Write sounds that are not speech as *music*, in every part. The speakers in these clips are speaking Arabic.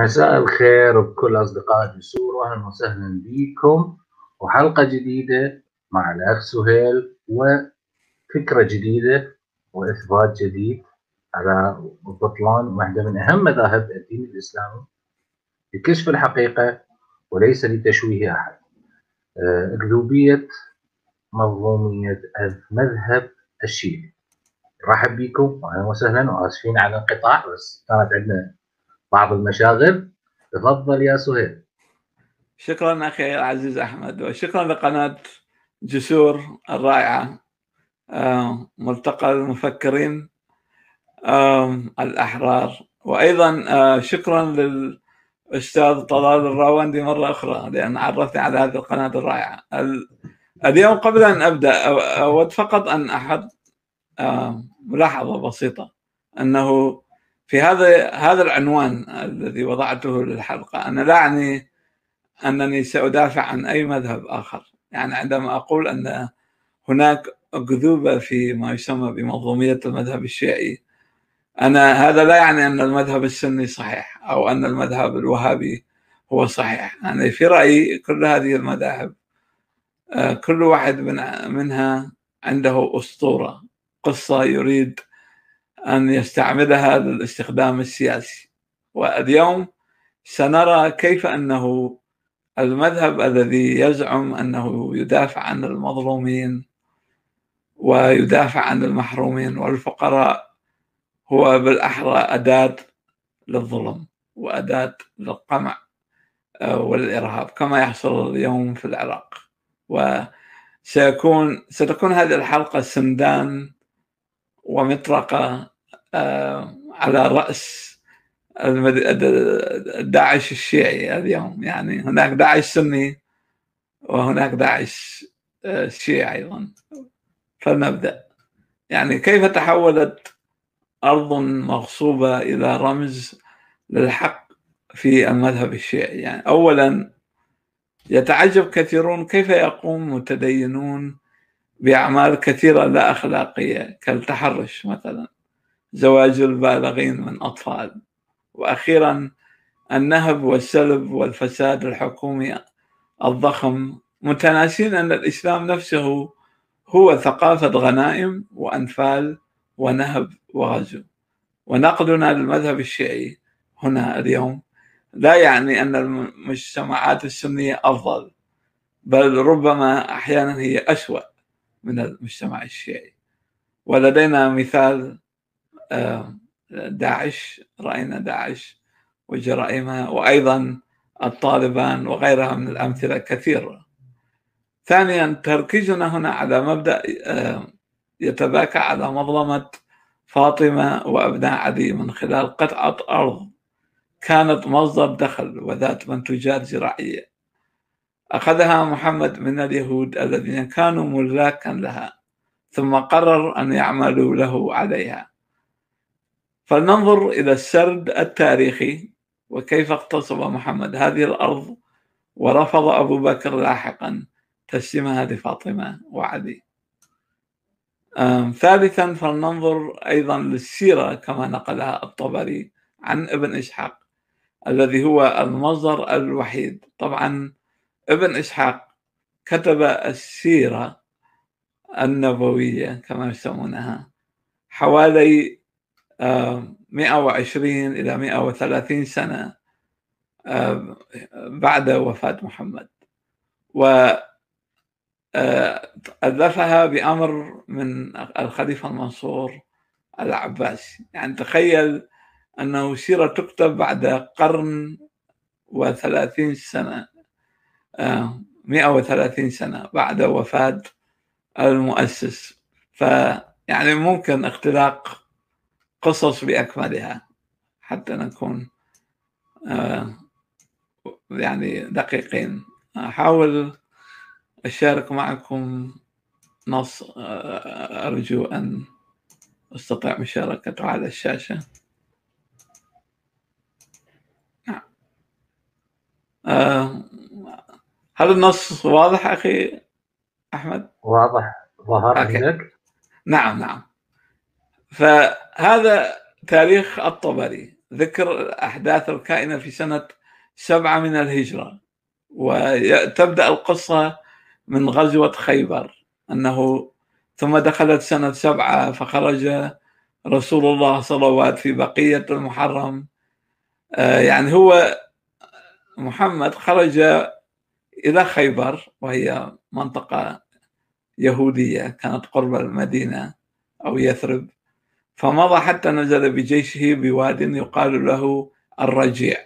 مساء الخير بكل أصدقاء جسور وأهلا وسهلا بكم. وحلقة جديدة مع الأخ سهيل وفكرة جديدة وإثبات جديد على بطلان واحدة من أهم مذاهب الدين الإسلامي لكشف الحقيقة وليس لتشويه أحد. أكذوبية مظلومية المذهب الشيعي. رحب بكم واهلا وسهلا وآسفين على الانقطاع بس كانت عندنا بعض المشاغل تفضل يا سهيل. شكرا أخي العزيز أحمد وشكرا لقناة جسور الرائعة. ملتقى المفكرين الأحرار. وأيضا شكرا للأستاذ طلال الراوندي مرة أخرى لأن عرفتني على هذه القناة الرائعة. اليوم قبل أن أبدأ أود فقط أن أحط ملاحظة بسيطة أنه في هذا هذا العنوان الذي وضعته للحلقة أنا لا أعني أنني سأدافع عن أي مذهب آخر. يعني عندما أقول أن هناك أكذوبة في ما يسمى بمنظومية المذهب الشيعي أنا هذا لا يعني أن المذهب السني صحيح أو أن المذهب الوهابي هو صحيح. يعني في رأيي كل هذه المذاهب آه، كل واحد من منها عنده أسطورة قصة يريد أن يستعملها للاستخدام السياسي. واليوم سنرى كيف أنه المذهب الذي يزعم أنه يدافع عن المظلومين ويدافع عن المحرومين والفقراء هو بالأحرى أداة للظلم وأداة للقمع آه، والإرهاب كما يحصل اليوم في العراق. وسيكون ستكون هذه الحلقة سندان ومطرقة آه، على رأس داعش الشيعي اليوم. يعني هناك داعش سني وهناك داعش آه، شيعي أيضا. فلنبدأ. يعني كيف تحولت أرض مغصوبة إلى رمز للحق في المذهب الشيعي؟ يعني أولا يتعجب كثيرون كيف يقوم متدينون بأعمال كثيرة لا أخلاقية كالتحرش مثلا زواج البالغين من أطفال. وأخيرا النهب والسلب والفساد الحكومي الضخم متناسين أن الإسلام نفسه هو ثقافة غنائم وأنفال ونهب وغزو. ونقدنا للمذهب الشيعي هنا اليوم لا يعني أن المجتمعات السنية أفضل بل ربما أحيانا هي أسوأ. من المجتمع الشيعي. ولدينا مثال آه، داعش رأينا داعش وجرائمها وأيضا الطالبان وغيرها من الأمثلة كثيرة. ثانيا تركيزنا هنا على مبدأ آه، يتباكى على مظلمة فاطمة وأبناء علي من خلال قطعة أرض. كانت مصدر دخل وذات منتوجات زراعية. أخذها محمد من اليهود الذين كانوا ملاكا لها ثم قرر أن يعملوا له عليها. فلننظر إلى السرد التاريخي وكيف اغتصب محمد. هذه الأرض ورفض أبو بكر لاحقا تسليمها لفاطمة وعلي. ثالثا فلننظر أيضا للسيرة كما نقلها الطبري عن ابن إسحاق الذي هو المصدر الوحيد. طبعا ابن إسحاق كتب السيرة النبوية كما يسمونها حوالي 120 إلى 130 سنة بعد وفاة محمد. و ألفها بأمر من الخليفة المنصور العباسي. يعني تخيل أنه سيرة تكتب بعد قرن وثلاثين سنة. 130 سنة بعد وفاة المؤسس. فيعني ممكن اختلاق قصص بأكملها حتى نكون آه، يعني دقيقين. أحاول أشارك معكم نص آه، أرجو أن أستطيع مشاركته على الشاشة. نعم. آه، هل النص واضح أخي أحمد؟ واضح. ظهر عندك؟ نعم نعم. فهذا تاريخ الطبري. ذكر الأحداث الكائنة في سنة سبعة من الهجرة. وتبدأ القصة من غزوة خيبر أنه ثم دخلت سنة سبعة فخرج رسول الله صلوات في بقية المحرم. آه، يعني هو محمد خرج إلى خيبر وهي منطقة يهودية كانت قرب المدينة أو يثرب. فمضى حتى نزل بجيشه بواد يقال له الرجيع.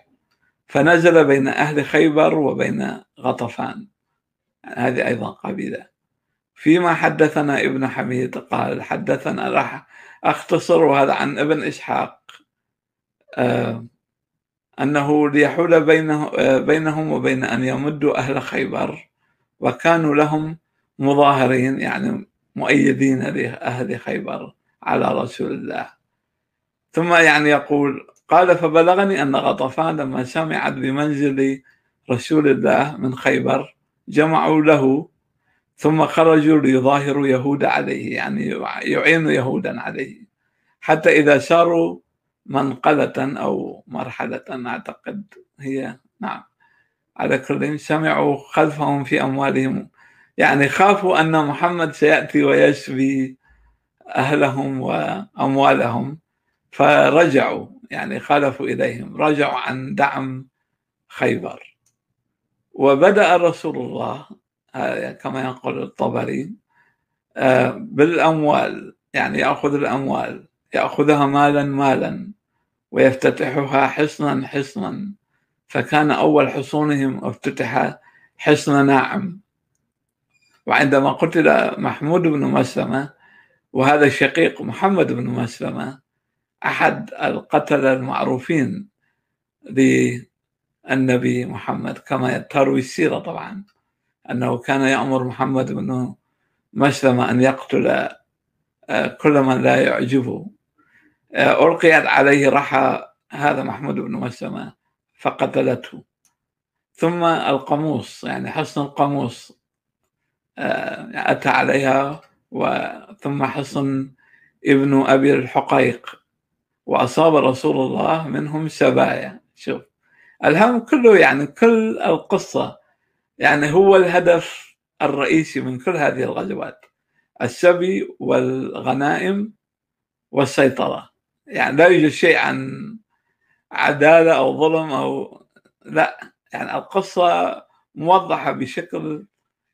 فنزل بين أهل خيبر وبين غطفان. هذه أيضا قبيلة. فيما حدثنا ابن حميد قال حدثنا راح أختصر وهذا عن ابن إسحاق. آه أنه ليحول بينه بينهم وبين أن يمدوا أهل خيبر وكانوا لهم مظاهرين يعني مؤيدين لأهل خيبر على رسول الله. ثم يعني يقول قال فبلغني أن غطفان لما سمعت بمنزل رسول الله من خيبر جمعوا له ثم خرجوا ليظاهروا يهود عليه يعني يعينوا يهودا عليه حتى إذا ساروا منقلة أو مرحلة أعتقد هي نعم. على كل سمعوا خلفهم في أموالهم. يعني خافوا أن محمد سيأتي ويسبي أهلهم وأموالهم. فرجعوا يعني خالفوا إليهم. رجعوا عن دعم خيبر. وبدأ رسول الله كما يقول الطبري آه، بالأموال يعني يأخذ الأموال يأخذها مالا مالا. ويفتتحها حصنا حصنا. فكان أول حصونهم أفتتح حصن ناعم. وعندما قتل محمود بن مسلمة وهذا الشقيق محمد بن مسلمة أحد القتلة المعروفين للنبي محمد كما تروي السيرة طبعا أنه كان يأمر محمد بن مسلمة أن يقتل آه، كل من لا يعجبه. ألقيت عليه رحى هذا محمود بن مسلمة فقتلته. ثم القاموس يعني حصن القاموس آه، أتى عليها ثم حصن ابن أبي الحقيق وأصاب رسول الله منهم سبايا. شوف الهم كله يعني كل القصة يعني هو الهدف الرئيسي من كل هذه الغزوات السبي والغنائم والسيطرة. يعني لا يوجد شيء عن عدالة أو ظلم أو لا. يعني القصة موضحة بشكل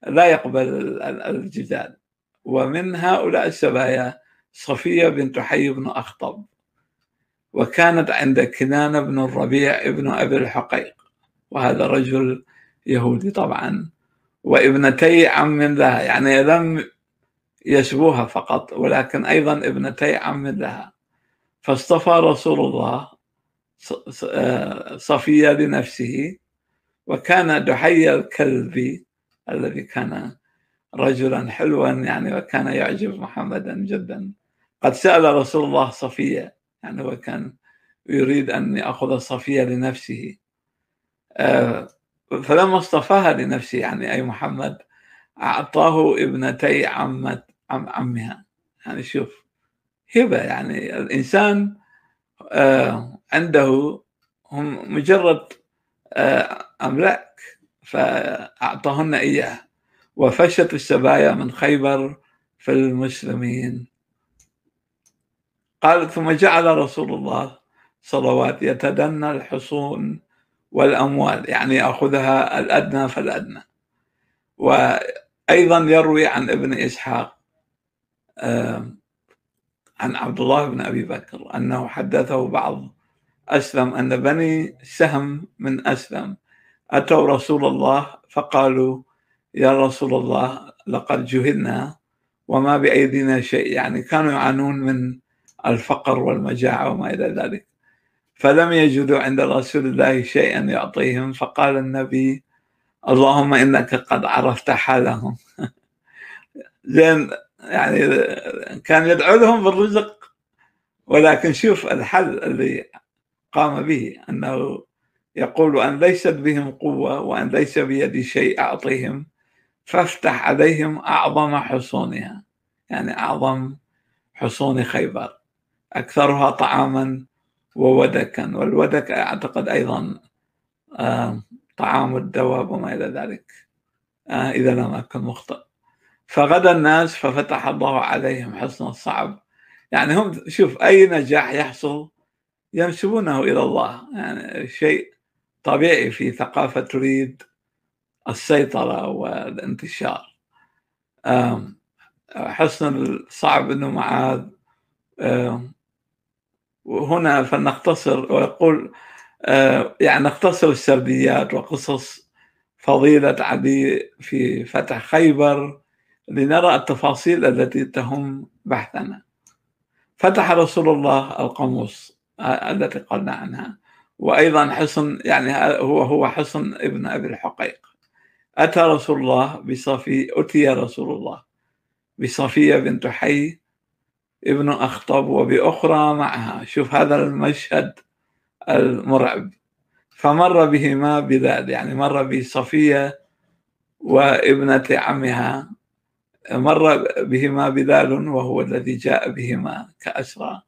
لا يقبل الجدال. ومن هؤلاء السبايا صفية بنت حي بن أخطب وكانت عند كنانة بن الربيع ابن أبي الحقيق. وهذا رجل يهودي طبعا وابنتي عم لها. يعني لم يشبوها فقط ولكن أيضا ابنتي عم لها. فاصطفى رسول الله صفية لنفسه وكان دحي الكلبي الذي كان رجلا حلوا يعني وكان يعجب محمدا جدا. قد سأل رسول الله صفية يعني هو كان يريد أن يأخذ صفية لنفسه. آه، فلما اصطفاها لنفسه يعني أي محمد أعطاه ابنتي عمة عم عمها. يعني شوف هبة يعني. الإنسان آه، عنده هم مجرد آه، أملاك فأعطاهن إياه. وفشت السبايا من خيبر في المسلمين. قال ثم جعل رسول الله صلوات يتدنى الحصون والأموال. يعني يأخذها الأدنى فالأدنى. وأيضا يروي عن ابن إسحاق عن عبد الله بن أبي بكر أنه حدثه بعض أسلم أن بني سهم من أسلم أتوا رسول الله فقالوا يا رسول الله لقد جهلنا وما بأيدينا شيء. يعني كانوا يعانون من الفقر والمجاعة وما إلى ذلك. فلم يجدوا عند رسول الله شيئا يعطيهم فقال النبي اللهم إنك قد عرفت حالهم. *laughs* زين يعني كان يدعو لهم بالرزق ولكن شوف الحل اللي قام به أنه يقول أن ليست بهم قوة وأن ليس بيدي شيء أعطيهم فافتح عليهم أعظم حصونها يعني أعظم حصون خيبر أكثرها طعاما وودكا والودك أعتقد أيضا آه، طعام الدواب وما إلى ذلك آه، إذا لم أكن مخطئ. فغدا الناس ففتح الله عليهم حسن الصعب. يعني هم شوف أي نجاح يحصل ينسبونه إلى الله. يعني شيء طبيعي في ثقافة تريد السيطرة والانتشار. حسن الصعب بن معاذ. وهنا فلنختصر ويقول يعني نختصر السرديات وقصص فضيلة علي في فتح خيبر. لنرى التفاصيل التي تهم بحثنا. فتح رسول الله القاموس التي قلنا عنها وأيضا حصن يعني هو هو حصن ابن أبي الحقيق. أتى رسول الله بصفي أتي رسول الله بصفية بنت حي ابن أخطب وبأخرى معها. شوف هذا المشهد المرعب. فمر بهما بلال يعني مر بصفية وابنة عمها مر بهما بلال وهو الذي جاء بهما كأسرى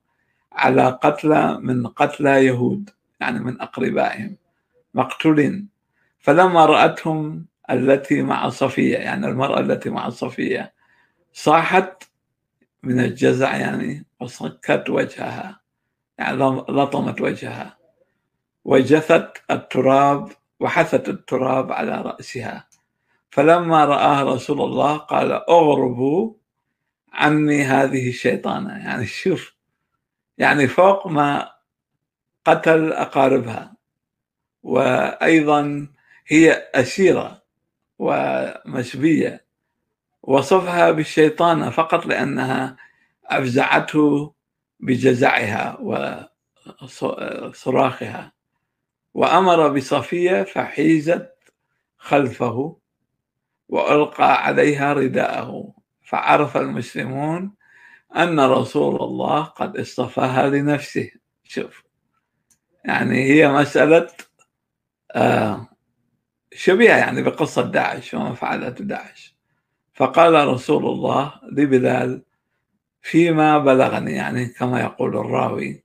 على قتلى من قتلى يهود يعني من أقربائهم مقتولين فلما رأتهم التي مع صفية يعني المرأة التي مع صفية صاحت من الجزع يعني وصكت وجهها يعني لطمت وجهها وجثت التراب وحثت التراب على رأسها. فلما رآه رسول الله قال أغربوا عني هذه الشيطانة. يعني شوف يعني فوق ما قتل أقاربها. وأيضا هي أسيرة ومشبية. وصفها بالشيطانة فقط لأنها أفزعته بجزعها وصراخها. وأمر بصفية فحيزت خلفه. وألقى عليها رداءه. فعرف المسلمون أن رسول الله قد اصطفاها لنفسه. شوف يعني هي مسألة آه شبيهة يعني بقصة داعش وما فعلته داعش. فقال رسول الله لبلال فيما بلغني يعني كما يقول الراوي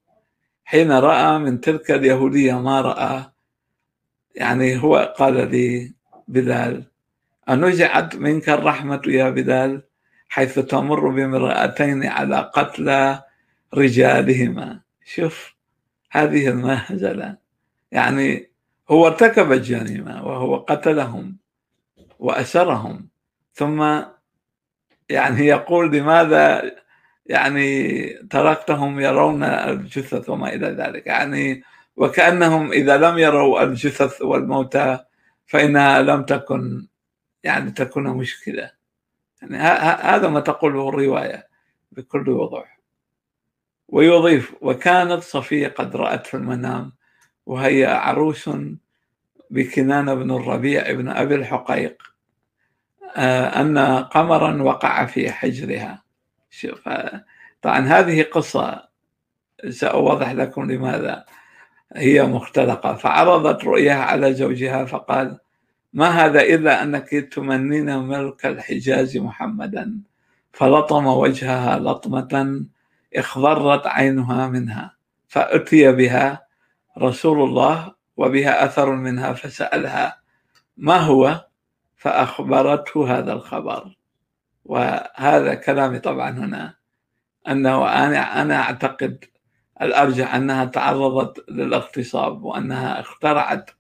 حين رأى من تلك اليهودية ما رأى. يعني هو قال لي بلال أنزعت منك الرحمة يا بلال حيث تمر بامرأتين على قتلى رجالهما. شوف هذه المهزلة. يعني هو ارتكب الجريمة وهو قتلهم وأسرهم. ثم يعني يقول لماذا يعني تركتهم يرون الجثث وما إلى ذلك؟ يعني وكأنهم إذا لم يروا الجثث والموتى فإنها لم تكن يعني تكون مشكلة. يعني هذا ما تقوله الرواية بكل وضوح. ويضيف وكانت صفية قد رأت في المنام وهي عروس بكنان بن الربيع بن أبي الحقيق. آه، أن قمرا وقع في حجرها. شوف طبعا هذه قصة سأوضح لكم لماذا هي مختلقة. فعرضت رؤياها على زوجها فقال ما هذا إلا أنك تمنين ملك الحجاز محمدا. فلطم وجهها لطمة اخضرت عينها منها فأتي بها رسول الله وبها أثر منها فسألها ما هو؟ فأخبرته هذا الخبر. وهذا كلامي طبعا هنا أنه أنا أنا أعتقد الأرجح أنها تعرضت للاغتصاب وأنها اخترعت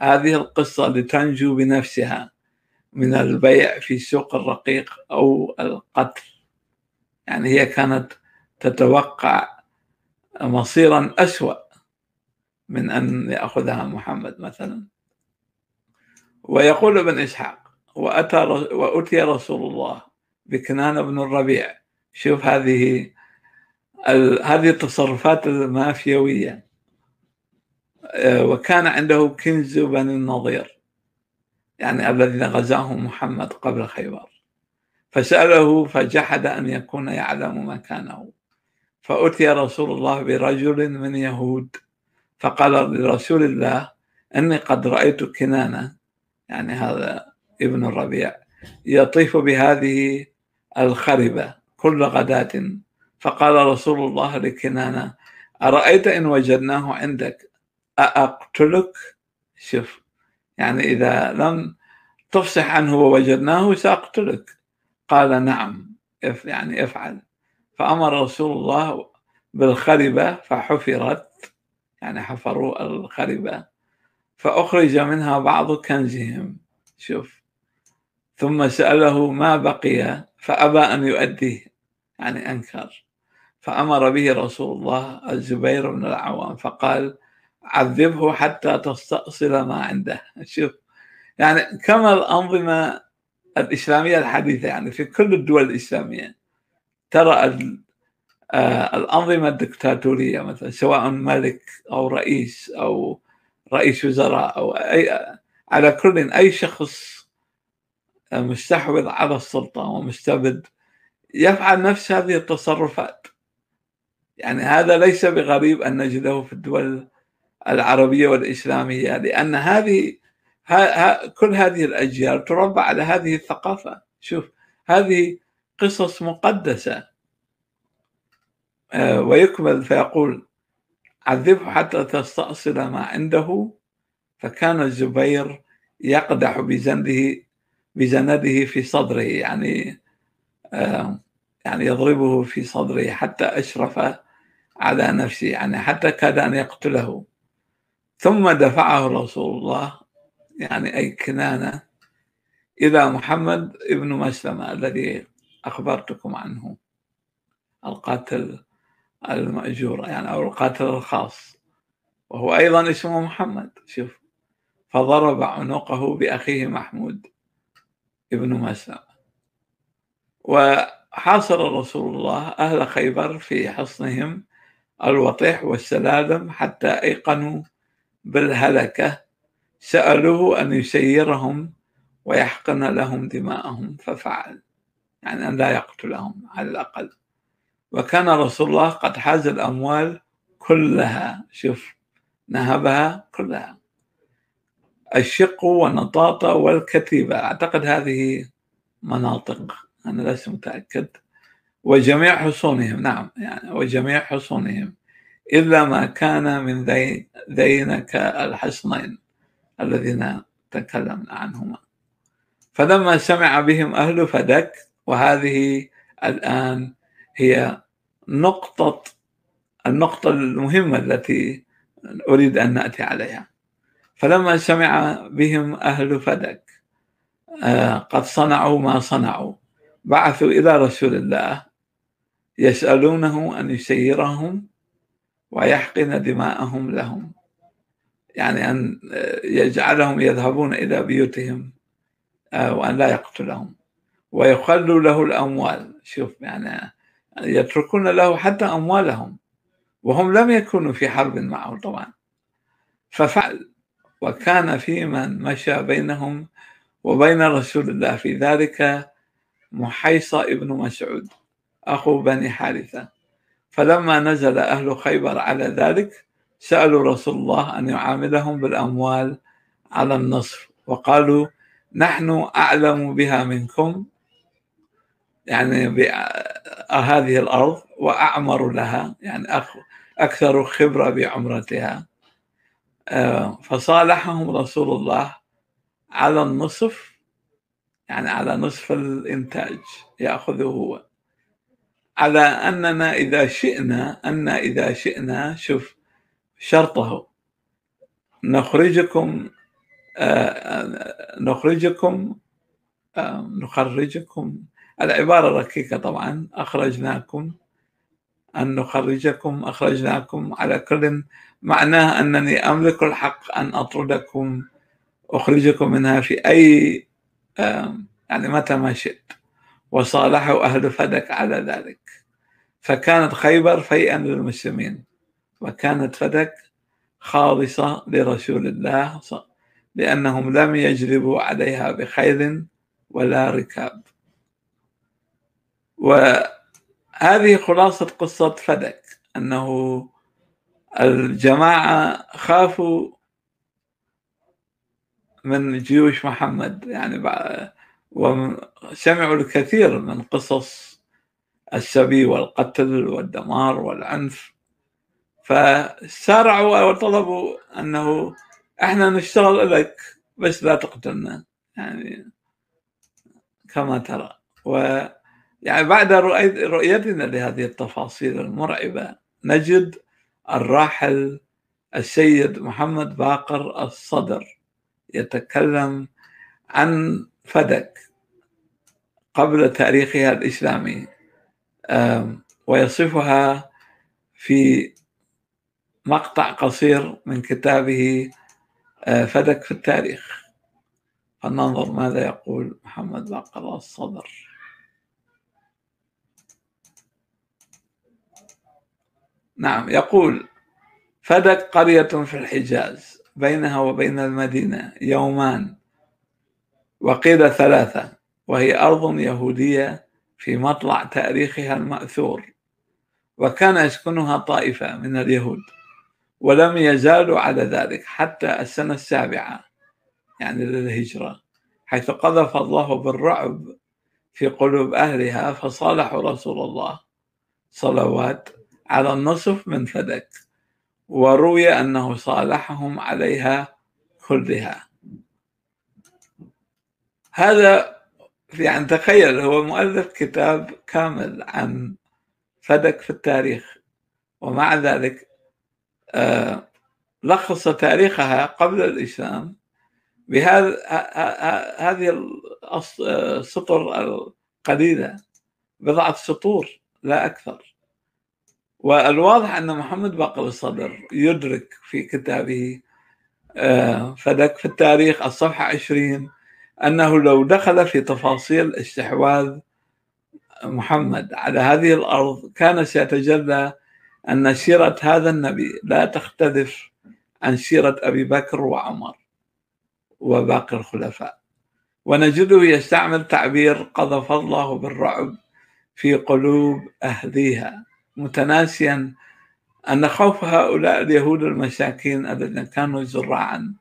هذه القصة لتنجو بنفسها من البيع في سوق الرقيق أو القتل. يعني هي كانت تتوقع مصيرا أسوأ من أن يأخذها محمد مثلا. ويقول ابن إسحاق وأتى وأتي رسول الله بكنان بن الربيع. شوف هذه هذه التصرفات المافيوية. وكان عنده كنز بني النضير يعني الذين غزاهم محمد قبل خيبر. فسأله فجحد أن يكون يعلم مكانه. فأتي رسول الله برجل من يهود فقال لرسول الله أني قد رأيت كنانة. يعني هذا ابن الربيع يطيف بهذه الخربة كل غداة. فقال رسول الله لكنانة أرأيت إن وجدناه عندك؟ أأقتلك؟ شوف يعني إذا لم تفصح عنه ووجدناه سأقتلك. قال نعم يعني افعل. فأمر رسول الله بالخربة فحفرت يعني حفروا الخربة فأخرج منها بعض كنزهم. شوف ثم سأله ما بقي فأبى أن يؤديه يعني أنكر. فأمر به رسول الله الزبير بن العوام فقال عذبه حتى تستأصل ما عنده. شوف يعني كما الأنظمة الإسلامية الحديثة يعني في كل الدول الإسلامية ترى آه، الأنظمة الدكتاتورية مثلا سواء ملك أو رئيس أو رئيس وزراء أو أي على كل أي شخص مستحوذ على السلطة ومستبد يفعل نفس هذه التصرفات. يعني هذا ليس بغريب أن نجده في الدول العربية والإسلامية. لأن هذه ها كل هذه الأجيال تربى على هذه الثقافة. شوف هذه قصص مقدسة. آه، ويكمل فيقول عذبه حتى تستأصل ما عنده. فكان الزبير يقدح بزنده بزنده في صدره يعني آه، يعني يضربه في صدره حتى أشرف على نفسه يعني حتى كاد أن يقتله. ثم دفعه رسول الله يعني أي كنانة إلى محمد ابن مسلمة الذي أخبرتكم عنه القاتل المأجور يعني أو القاتل الخاص. وهو أيضا اسمه محمد شوف. فضرب عنقه بأخيه محمود ابن مسلمة وحاصر رسول الله أهل خيبر في حصنهم الوطيح والسلالم حتى أيقنوا بالهلكة سألوه أن يسيرهم ويحقن لهم دماءهم ففعل. يعني أن لا يقتلهم على الأقل. وكان رسول الله قد حاز الأموال كلها. شوف نهبها كلها. الشق والنطاطة والكتيبة. أعتقد هذه مناطق. أنا لست متأكد. وجميع حصونهم. نعم يعني وجميع حصونهم. إلا ما كان من ذينك الحصنين الذين تكلمنا عنهما. فلما سمع بهم أهل فدك وهذه الآن هي نقطة النقطة المهمة التي أريد أن نأتي عليها. فلما سمع بهم أهل فدك آه، قد صنعوا ما صنعوا. بعثوا إلى رسول الله يسألونه أن يسيرهم ويحقن دماءهم لهم. يعني أن يجعلهم يذهبون إلى بيوتهم آه، وأن لا يقتلهم. ويخلوا له الأموال. شوف يعني يتركون له حتى أموالهم. وهم لم يكونوا في حرب معه طبعا. ففعل. وكان في من مشى بينهم وبين رسول الله. في ذلك محيصة ابن مسعود أخو بني حارثة. فلما نزل أهل خيبر على ذلك سألوا رسول الله أن يعاملهم بالأموال على النصف وقالوا نحن أعلم بها منكم يعني بهذه الأرض وأعمر لها يعني أكثر خبرة بعمرتها. آه، فصالحهم رسول الله على النصف يعني على نصف الإنتاج يأخذه هو. على أننا إذا شئنا أن إذا شئنا شوف شرطه. نخرجكم آه، نخرجكم آه، نخرجكم. العبارة ركيكة طبعا. أخرجناكم أن نخرجكم أخرجناكم على كل معناه أنني أملك الحق أن أطردكم أخرجكم منها في أي يعني متى ما شئت. وصالحوا أهل فدك على ذلك. فكانت خيبر فيئا للمسلمين وكانت فدك خالصة لرسول الله لأنهم لم يجلبوا عليها بخيل ولا ركاب. وهذه خلاصة قصة فدك أنه الجماعة خافوا من جيوش محمد يعني وسمعوا الكثير من قصص السبي والقتل والدمار والعنف. فسارعوا وطلبوا أنه إحنا نشتغل لك بس لا تقتلنا. يعني كما ترى. و يعني بعد رؤيتنا لهذه التفاصيل المرعبة نجد الراحل السيد محمد باقر الصدر يتكلم عن فدك قبل تاريخها الإسلامي. ويصفها في مقطع قصير من كتابه آه، فدك في التاريخ. فلننظر ماذا يقول محمد باقر الصدر. نعم يقول فدك قرية في الحجاز بينها وبين المدينة يومان وقيل ثلاثة وهي أرض يهودية في مطلع تاريخها المأثور وكان يسكنها طائفة من اليهود ولم يزالوا على ذلك حتى السنة السابعة يعني للهجرة حيث قذف الله بالرعب في قلوب أهلها فصالحوا رسول الله صلوات على النصف من فدك وروي أنه صالحهم عليها كلها. هذا يعني تخيل هو مؤلف كتاب كامل عن فدك في التاريخ ومع ذلك آه، لخص تاريخها قبل الإسلام بهذا هذه السطر القليلة بضعة سطور لا أكثر. والواضح أن محمد باقر الصدر يدرك في كتابه آه، فدك في التاريخ الصفحة 20 أنه لو دخل في تفاصيل استحواذ محمد على هذه الأرض كان سيتجلى أن سيرة هذا النبي لا تختلف عن سيرة أبي بكر وعمر وباقي الخلفاء. ونجده يستعمل تعبير قذف الله بالرعب في قلوب أهليها متناسيا أن خوف هؤلاء اليهود المساكين الذين كانوا زراعا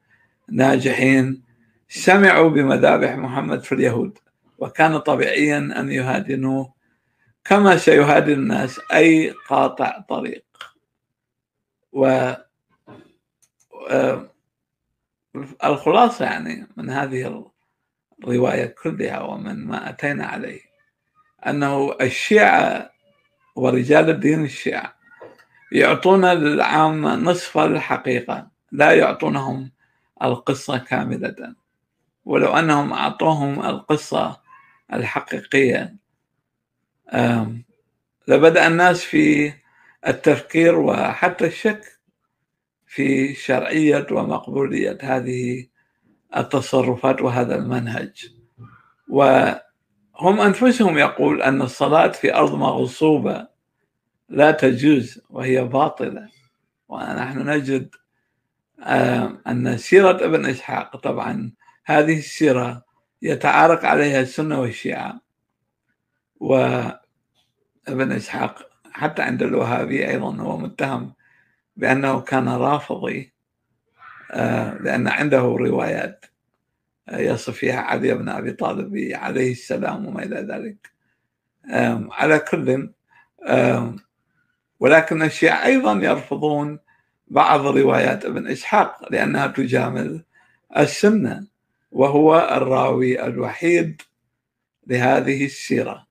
ناجحين سمعوا بمذابح محمد في اليهود وكان طبيعيا أن يهادنوه كما سيهادن الناس أي قاطع طريق. و الخلاصة يعني من هذه الرواية كلها ومن ما أتينا عليه أنه الشيعة ورجال الدين الشيعة يعطون للعامة نصف الحقيقة لا يعطونهم القصة كاملة. ولو أنهم أعطوهم القصة الحقيقية. لبدأ الناس في التفكير وحتى الشك في شرعية ومقبولية هذه التصرفات وهذا المنهج. وهم أنفسهم يقول أن الصلاة في أرض مغصوبة لا تجوز وهي باطلة. ونحن نجد أن سيرة ابن إسحاق طبعا هذه السيرة يتعارك عليها السنة والشيعة وابن إسحاق حتى عند الوهابية أيضا هو متهم بأنه كان رافضي آه، لأن عنده روايات آه، يصف فيها علي بن أبي طالب عليه السلام وما إلى ذلك. على كل ولكن الشيعة أيضا يرفضون بعض روايات ابن إسحاق لأنها تجامل السنة. وهو الراوي الوحيد لهذه السيرة.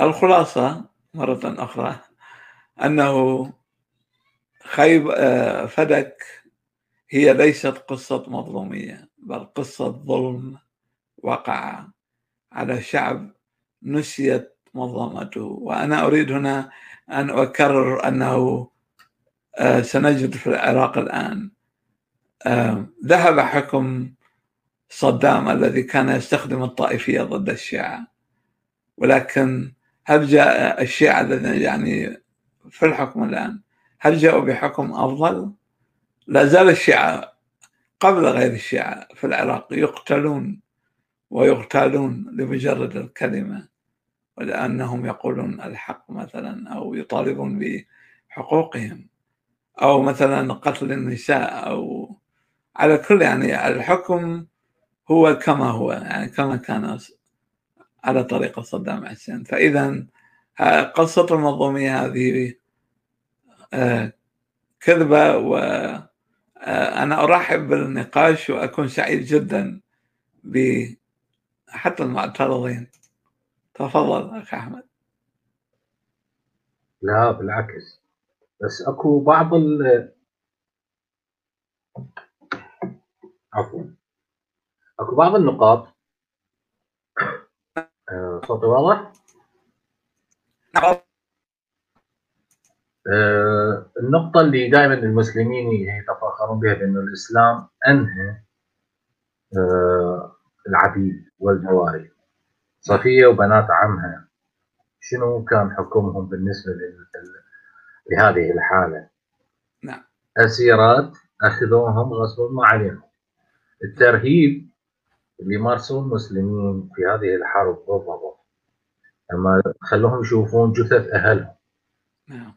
الخلاصة مرة أخرى أنه خيب آه، فدك هي ليست قصة مظلومية بل قصة ظلم وقع على شعب نسيت منظمته وأنا أريد هنا أن أكرر أنه آه، سنجد في العراق الآن. ذهب حكم صدام الذي كان يستخدم الطائفية ضد الشيعة ولكن هل جاء الشيعة الذين يعني في الحكم الآن هل جاءوا بحكم أفضل؟ لا زال الشيعة قبل غير الشيعة في العراق يقتلون ويغتالون لمجرد الكلمة ولأنهم يقولون الحق مثلا أو يطالبون بحقوقهم أو مثلا قتل النساء أو على كل يعني الحكم هو كما هو يعني كما كان على طريقة صدام حسين. فإذا قصة المنظومية هذه آه، كذبة وأنا أرحب بالنقاش وأكون سعيد جدا ب حتى المعترضين. تفضل أخي أحمد. لا بالعكس. بس أكو بعض عفوا. أكو بعض النقاط. آه، صوتي واضح؟ نعم. آه، النقطة اللي دائما المسلمين يتفاخرون بها بأن الإسلام أنهى آه، العبيد والجواري. صفية وبنات عمها. شنو كان حكمهم بالنسبة لهذه الحالة؟ نعم. أسيرات أخذوهم غصبا ما عليهم. الترهيب اللي مارسوه المسلمين في هذه الحرب ضدهم لما خلوهم يشوفون جثث أهلهم. نعم.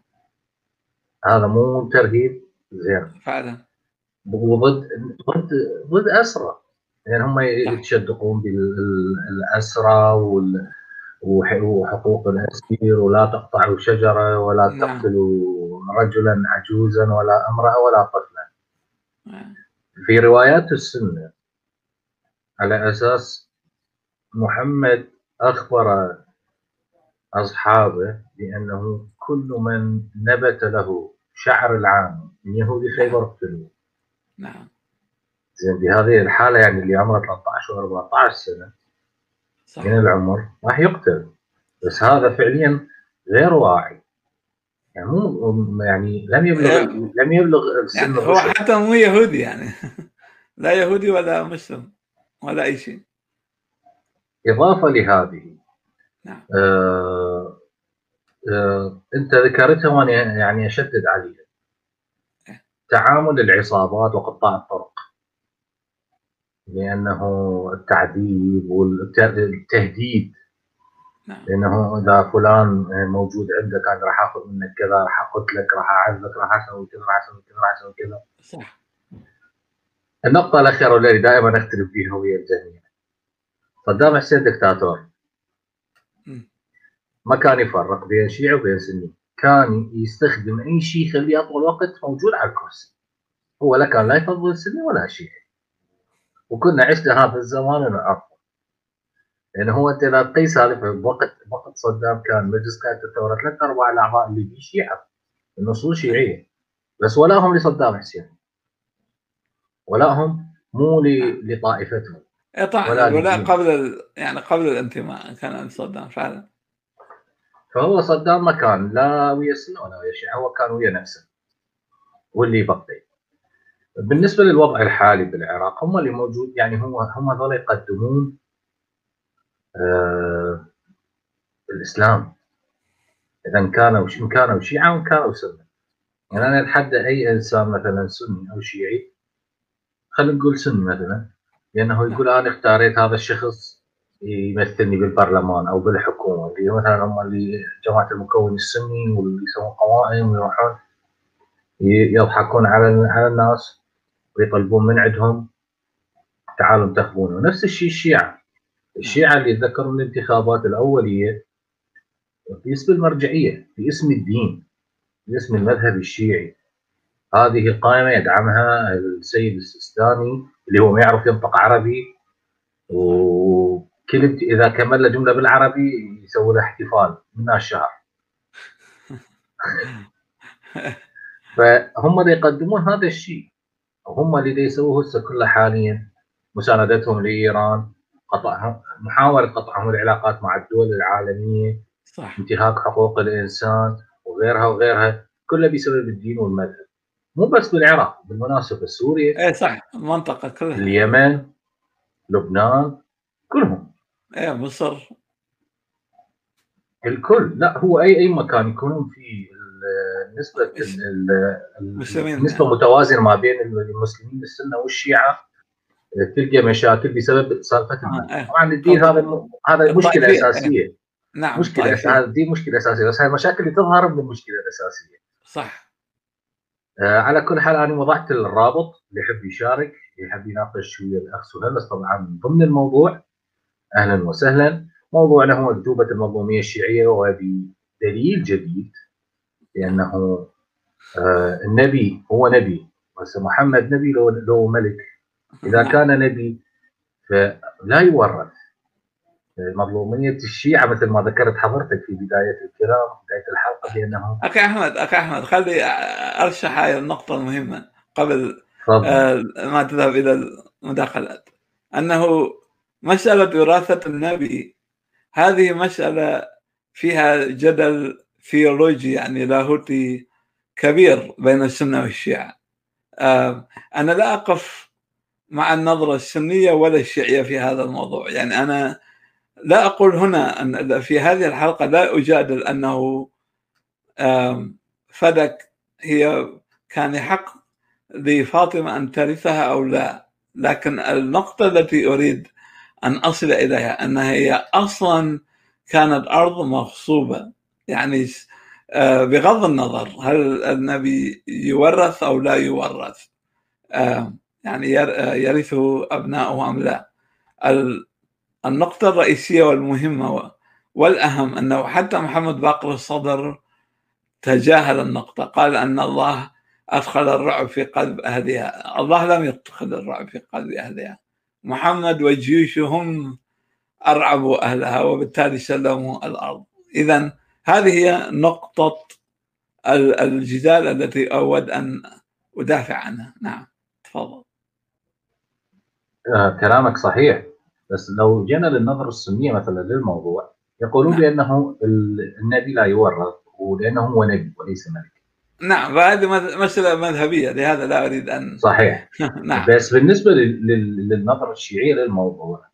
هذا مو ترهيب زين. فعلا. وضد ضد ضد أسرى. يعني هم يتشدقون بالأسرى وال وحقوق الأسير ولا تقطعوا شجرة ولا نعم. تقتلوا رجلا عجوزا ولا امرأة ولا طفلا. نعم. في روايات السنة على أساس محمد أخبر أصحابه بأنه كل من نبت له شعر العام من يهود خيبر اقتلوه نعم. زين بهذه الحالة يعني اللي عمره 13 و 14 سنة صح. من العمر راح يقتل. بس هذا فعليا غير واعي. يعني مو يعني لم يبلغ لم يبلغ يعني هو. حتى مو يهودي يعني. *laughs* لا يهودي ولا مسلم ولا أي شيء. إضافة لهذه نعم. آه آه أنت ذكرتها وأنا يعني أشدد عليها. إيه. تعامل العصابات وقطاع الطرق. لأنه التعذيب والتهديد نعم. لأنه إذا فلان موجود عندك أنا راح آخذ منك كذا راح أقتلك راح اعذبك راح أسوي كذا راح أسوي كذا راح أسوي كذا. صح. النقطة الأخيرة واللي دائما أختلف فيها ويا الجميع. صدام حسين دكتاتور. ما كان يفرق بين شيعي وبين سني. كان يستخدم أي شيء يخليه أطول وقت موجود على الكرسي. هو لا كان لا يفضل السني ولا شيعي. وكنا عشنا هذا الزمان ونعرفه لأن هو أنت لا تقيس هذه بوقت وقت صدام كان مجلس قيادة الثورة ثلاث أرباع الأعضاء اللي فيه شيعة. النصوص شيعية. بس ولاهم لصدام حسين. ولاهم مو لطائفتهم. إيه طبعا ولا الولاء. قبل ال... يعني قبل الانتماء كان عند صدام فعلا. فهو صدام ما كان لا ويا السنة ولا ويا الشيعه هو كان ويا نفسه. واللي بقي بالنسبة للوضع الحالي بالعراق هم اللي موجود يعني هم هم هذول يقدمون الإسلام. إذا كانوا إن كانوا شيعة وإن كانوا سنة. يعني أنا أتحدى أي إنسان مثلا سني أو شيعي خلينا نقول سني مثلا لأنه يقول أنا اختاريت هذا الشخص يمثلني بالبرلمان أو بالحكومة. اللي مثلا هم اللي جماعة المكون السني واللي يسوون قوائم ويروحون يضحكون على على الناس ويطلبون من عندهم تعالوا انتخبونه نفس الشيء الشيعة. الشيعة اللي يتذكرون الانتخابات الأولية باسم المرجعية باسم الدين باسم المذهب الشيعي. هذه القائمه يدعمها السيد السيستاني اللي هو ما يعرف ينطق عربي. وكل إذا كمل له جملة بالعربي يسوي له احتفال من الشهر. *laughs* فهم اللي يقدمون هذا الشيء. وهم اللي يسووه هسه كله حاليا. مساندتهم لإيران. قطعهم محاولة قطعهم العلاقات مع الدول العالمية صح. انتهاك حقوق الإنسان وغيرها وغيرها كله بسبب الدين والمذهب. مو بس بالعراق بالمناسبه سوريا إيه صح. المنطقة كلها. اليمن لبنان كلهم. إيه مصر. الكل. لا هو أي أي مكان يكونون فيه ال- نسبة ال- ال- المسلمين نسبة متوازنة ما بين المسلمين السنة والشيعة تلقى مشاكل بسبب سالفه آه، إيه. طبعا الدين هذا م- هذا مشكلة الطائفية. أساسية نعم مشكلة طائفية. هذا الدين مشكلة أساسية بس هاي المشاكل اللي تظهر من المشكلة الاساسيه صح آه، على كل حال أنا وضعت الرابط اللي يحب يشارك يحب يناقش ويا الاخ سهيل بس طبعا من ضمن الموضوع أهلا وسهلا موضوعنا هو اكذوبه المظلومية الشيعية وبدليل جديد لأنه آه النبي هو نبي بس محمد نبي لو لو ملك إذا. كان نبي فلا يورث مظلوميه الشيعة مثل ما ذكرت حضرتك في بداية الكلام بداية الحلقة بانه أخي أحمد أخي أحمد خلي أرشح هاي النقطة المهمة قبل. آه، ما تذهب إلى المداخلات أنه مسألة وراثة النبي هذه مسألة فيها جدل ثيولوجي يعني لاهوتي كبير بين السنة والشيعة آه، أنا لا أقف مع النظرة السنية ولا الشيعية في هذا الموضوع. يعني أنا لا أقول هنا أن في هذه الحلقة لا أجادل أنه آم، فدك هي كان يحق لفاطمه أن ترثها أو لا. لكن النقطة التي أريد أن أصل إليها انها هي أصلا كانت أرض مغصوبة. يعني آه، بغض النظر هل النبي يورث أو لا يورث. يعني ير- يرثه أبناؤه أم لا. ال- النقطة الرئيسية والمهمة والأهم أنه حتى محمد باقر الصدر تجاهل النقطة. قال أن الله أدخل الرعب في قلب أهلها. الله لم يدخل الرعب في قلب أهلها. محمد وجيوشه هم أرعبوا أهلها وبالتالي سلموا الأرض. إذا هذه هي نقطة ال- الجدال التي أود أن أدافع عنها. نعم تفضل. آه كلامك صحيح. بس لو جينا للنظره السنية مثلا للموضوع يقولون نعم. بأنه ال- النبي لا يورث ولأنه هو نبي وليس ملك. نعم فهذه مسألة مذهبية لهذا لا أريد أن *laughs* صحيح. *laughs* نعم. بس بالنسبة لل- لل- للنظره الشيعيه للموضوع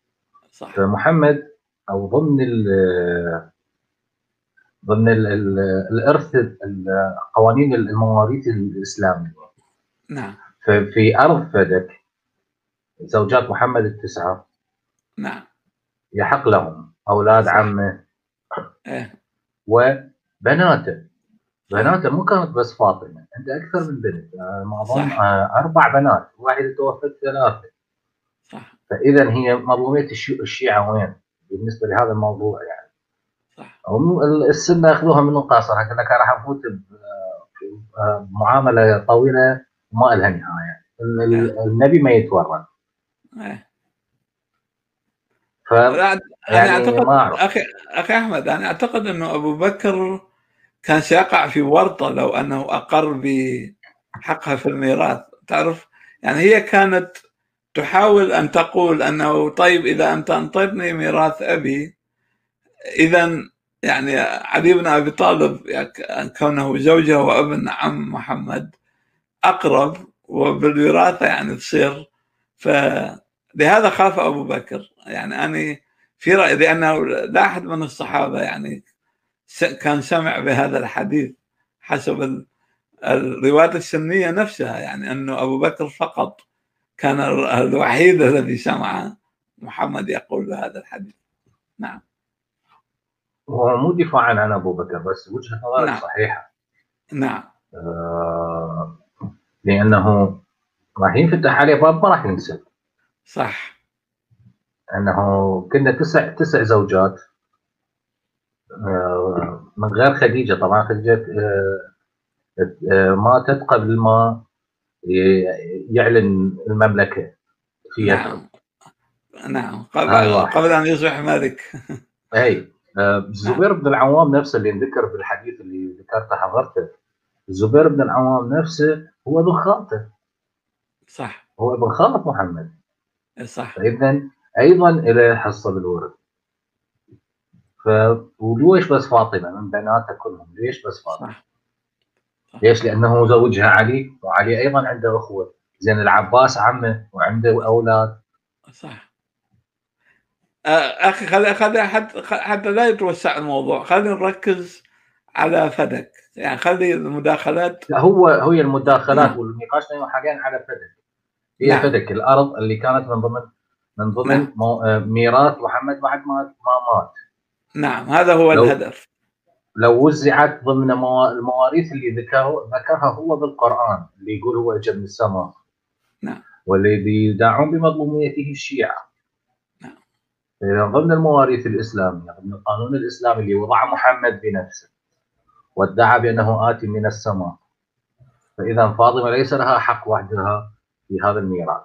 صح فمحمد أو ضمن ال ضمن ال ال الإرث ال- قوانين المواريث الإسلامية. نعم. ففي أرض فدك زوجات محمد التسعة. نعم. يحق لهم أولاد صح. عمه. إيه. وبناته. بناته مو كانت بس فاطمة عنده أكثر من بنت. ما صح. آه، أربع بنات واحدة توفت ثلاثة. صح. فإذا هي مظلومية الشي- الشيعة وين؟ بالنسبة لهذا الموضوع يعني. صح. السنة اخذوها من القاصر لكن كان راح أفوت ب- آه، طويلة ما لها نهاية. ال- النبي ما يتورط. إيه. ف لا، أنا يعني أعرف. أخي أخي أحمد أنا أعتقد أنه أبو بكر كان سيقع في ورطة لو أنه أقر بحقها في الميراث. تعرف؟ يعني هي كانت تحاول أن تقول أنه طيب إذا أنت أنطيتني ميراث أبي إذا يعني علي بن أبي طالب يعني كونه زوجة وابن عم محمد أقرب وبالوراثة يعني تصير فلهذا خاف أبو بكر. يعني أنا في رأيي لأنه لا أحد من الصحابة يعني كان سمع بهذا الحديث حسب ال- الروايات السنية نفسها. يعني أنه أبو بكر فقط كان ال- الوحيد الذي سمع محمد يقول هذا الحديث. نعم. هو مو دفاعا عن أبو بكر بس وجهة نظرك نعم. صحيحة. نعم. آه، لأنه راح ينفتح عليه باب ما راح ينسى. صح. أنه كنا تسع تسع زوجات. آه، من غير خديجة طبعا. خديجة آه، آه، ماتت قبل ما يعلن المملكة. في يثرب نعم. نعم. قبل. قبل أن يصبح ملك. اي الزبير بن العوام نفسه اللي ذكر بالحديث اللي ذكرته حضرته. الزبير بن العوام نفسه هو ابن خالته صح. هو ابن خالة محمد. صح. فاذا أيضا له حصة بالورث ف وليش بس فاطمة من بناتها كلهم ليش بس فاطمة؟ صح. ليش؟ لأنه زوجها علي وعلي أيضا عنده أخوة. زين العباس عمه وعنده أولاد. صح. أخي خلي خلي حتى حتى لا يتوسع الموضوع. خلينا نركز على فدك. يعني خلي المداخلات. لا هو هي المداخلات. والنقاش حاليا على فدك. هي نعم. فدك الأرض اللي كانت من ضمن من ضمن نعم. مو- آه، ميراث محمد بعد ما ما مات نعم هذا هو لو- الهدف لو وزعت ضمن موا- المواريث اللي ذكره ذكرها هو بالقرآن اللي يقول هو اجى من السماء نعم. والذي يدعون بمظلوميته الشيعة نعم. ضمن المواريث الإسلامية ضمن القانون الإسلامي اللي وضعه محمد بنفسه وادعى بأنه اتي من السماء فإذا فاطمة ليس لها حق وحدها في هذا الميراث.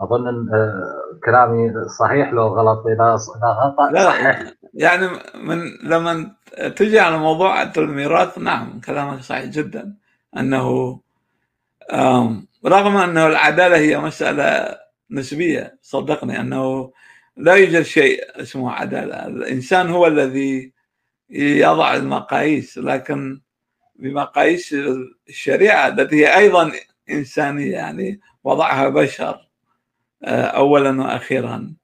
أظن أن آه، كلامي صحيح لو غلط اذا اذا غلط لا صحيح يعني من لما تجي على موضوع الميراث نعم كلامك صحيح جدا. أنه رغم أنه العدالة هي مسألة نسبية صدقني أنه لا يوجد شيء اسمه عدالة. الإنسان هو الذي يضع المقاييس لكن بمقاييس الشريعة التي هي أيضا انسانيه يعني وضعها بشر آه، اولا وأخيرا.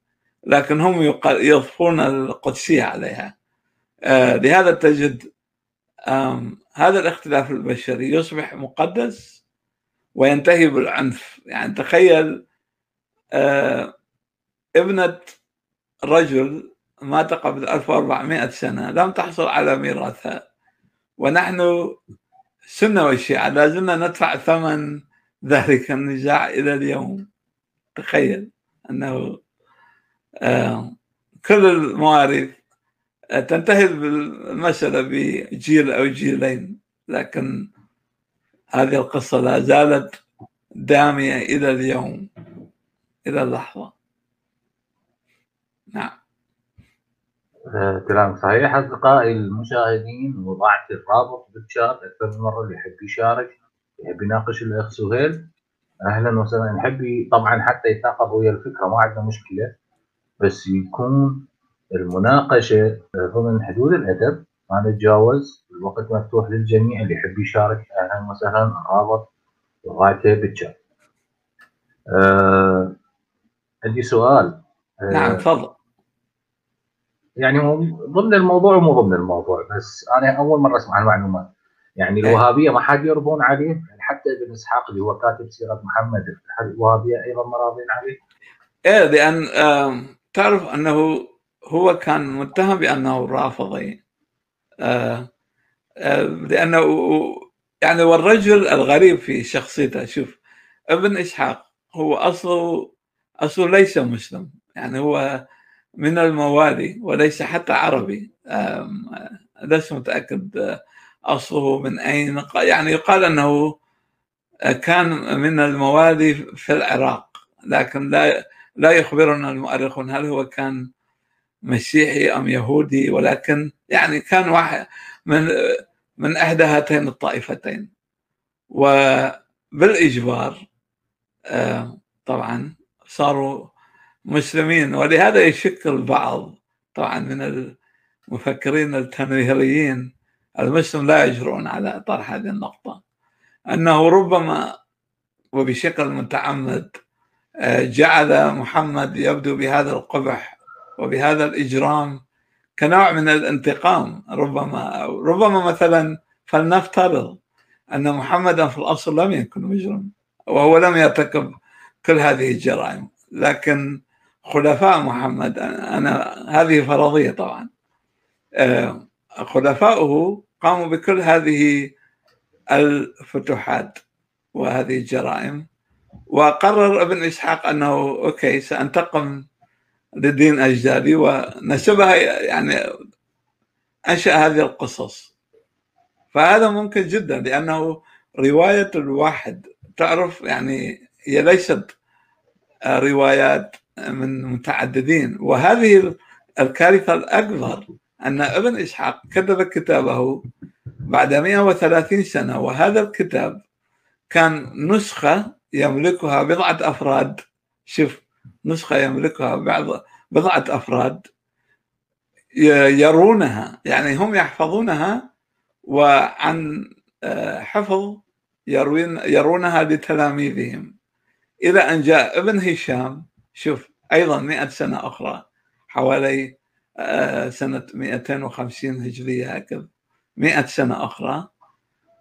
لكن هم يضفون القدسية عليها. آه، لهذا تجد هذا الاختلاف البشري يصبح مقدس وينتهي بالعنف. يعني تخيل آه، ابنة رجل مات قبل 1400 سنة لم تحصل على ميراثها. ونحن سنة والشيعة لا زلنا ندفع ثمن ذلك النزاع إلى اليوم. تخيل أنه آه، كل المواريث آه، تنتهي المسألة بجيل أو جيلين لكن هذه القصة لا زالت دامية إلى اليوم إلى اللحظة. نعم. كلام صحيح. أصدقائي المشاهدين وضعت الرابط بالشات أكثر من مرة اللي يحب يشارك. يحب يناقش الاخ سهيل أهلا وسهلا. نحب ي- طبعا حتى يتناقض ويا الفكرة ما عندنا مشكلة بس يكون المناقشة ضمن حدود الأدب. ما نتجاوز الوقت مفتوح للجميع اللي يحب يشارك أهلا وسهلا الرابط وضعته بالشات. آه عندي سؤال. آه، نعم تفضل. يعني هو ضمن الموضوع ومو ضمن الموضوع بس أنا أول مرة أسمع المعلومات يعني إيه. الوهابية ما حد يرضون عليه يعني حتى ابن إسحاق اللي هو كاتب سيرة محمد الوهابية أيضا ما راضين عليه؟ لأن آم، تعرف أنه هو كان متهم بأنه رافضي. آه، آه، لأنه يعني والرجل الغريب في شخصيته شوف ابن إسحاق هو أصله أصله ليس مسلم يعني هو من الموالي وليس حتى عربي. آه، لست متأكد آه، أصله من أين؟ يعني يقال أنه كان من الموالي في العراق لكن لا لا يخبرنا المؤرخون هل هو كان مسيحي أم يهودي ولكن يعني كان واحد من من إحدى هاتين الطائفتين. وبالإجبار آه، طبعا صاروا مسلمين. ولهذا يشك البعض طبعا من المفكرين التنويريين المسلم لا يجرؤون على طرح هذه النقطة. أنه ربما وبشكل متعمد آه، جعل محمد يبدو بهذا القبح وبهذا الإجرام كنوع من الانتقام ربما ربما مثلا فلنفترض أن محمدا في الأصل لم يكن مجرم وهو لم يرتكب كل هذه الجرائم. لكن خلفاء محمد أنا هذه فرضية طبعا. خلفاؤه قاموا بكل هذه الفتوحات وهذه الجرائم. وقرر ابن إسحاق أنه أوكي سأنتقم لدين اجدادي ونسبها يعني أنشأ هذه القصص. فهذا ممكن جدا لأنه رواية الواحد تعرف يعني هي ليست روايات من متعددين. وهذه الكارثة الأكبر أن ابن إسحاق كتب كتابه بعد 130 سنة وهذا الكتاب كان نسخة يملكها بضعة أفراد. شوف نسخة يملكها بعض بضعة أفراد ي- يرونها يعني هم يحفظونها وعن آه، حفظ يروين يرونها لتلاميذهم. إلى أن جاء ابن هشام شوف أيضا مئة سنة أخرى حوالي سنة 250 هجرية هكذا مئة سنة أخرى.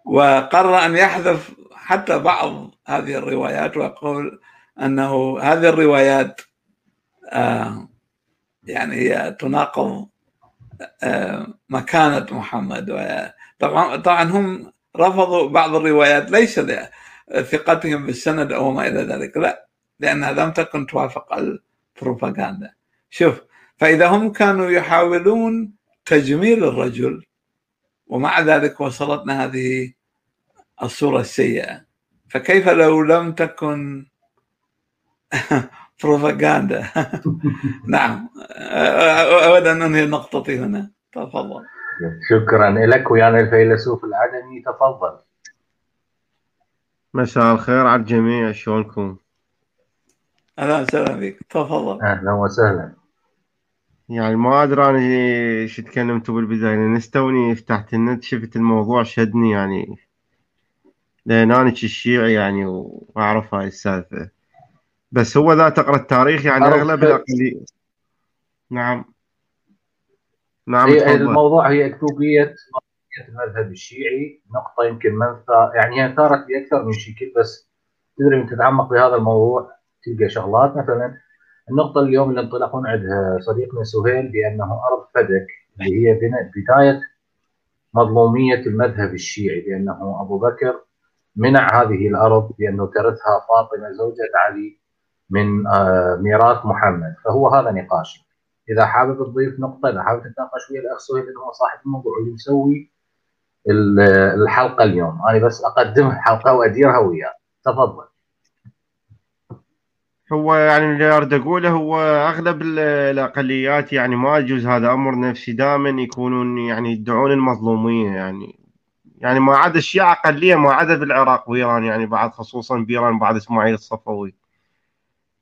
وقرر أن يحذف حتى بعض هذه الروايات ويقول أنه هذه الروايات آه، يعني هي تناقض آه، مكانة محمد. طبعا طبعا هم رفضوا بعض الروايات ليس لثقتهم بالسند أو ما إلى ذلك لا لأنها لم تكن توافق البروباغندا. شوف فإذا هم كانوا يحاولون تجميل الرجل ومع ذلك وصلتنا هذه الصورة السيئة. فكيف لو لم تكن *laughs* بروباغندا *laughs* نعم. أود أن أنهي نقطتي هنا. تفضل. شكرا لك ويانا الفيلسوف العدمي تفضل. مساء الخير على الجميع. شلونكم؟ أهلا وسهلا بك تفضل. أهلا وسهلا. يعني ما أدري أنا إيش تكلمتوا بالبداية لأن استوني فتحت النت شفت الموضوع شدني يعني. لأن أنا الشيعي يعني واعرف هاي السالفة. بس هو ذا تقرأ التاريخ يعني أغلب الاقليه نعم. نعم هي الموضوع هي أكتوبية المذهب الشيعي نقطة يمكن منفى. يعني هي ثارت بأكثر من شكل بس تدري من تتعمق بهذا الموضوع تلقى شغلات مثلا. النقطة اليوم اللي انطلقون عندها صديقنا سهيل بأنه أرض فدك اللي هي بداية مظلومية المذهب الشيعي بأنه أبو بكر منع هذه الأرض بأنه ترثها فاطمة زوجة علي من آه، ميراث محمد. فهو هذا نقاش إذا حابب تضيف نقطة إذا حابب تتناقش ويا الأخ سهيل لأنه هو صاحب الموضوع واللي مسوي الحلقة اليوم. أنا بس أقدم الحلقة وأديرها وياه. تفضل. هو يعني اللي أريد أقوله هو أغلب الأقليات يعني ما يجوز هذا أمر نفسي دائما يكونون يعني يدعون المظلوميه يعني. يعني ما عدا الشيعة أقلية ما عدا بالعراق وإيران يعني بعد خصوصا بايران بعد إسماعيل الصفوي.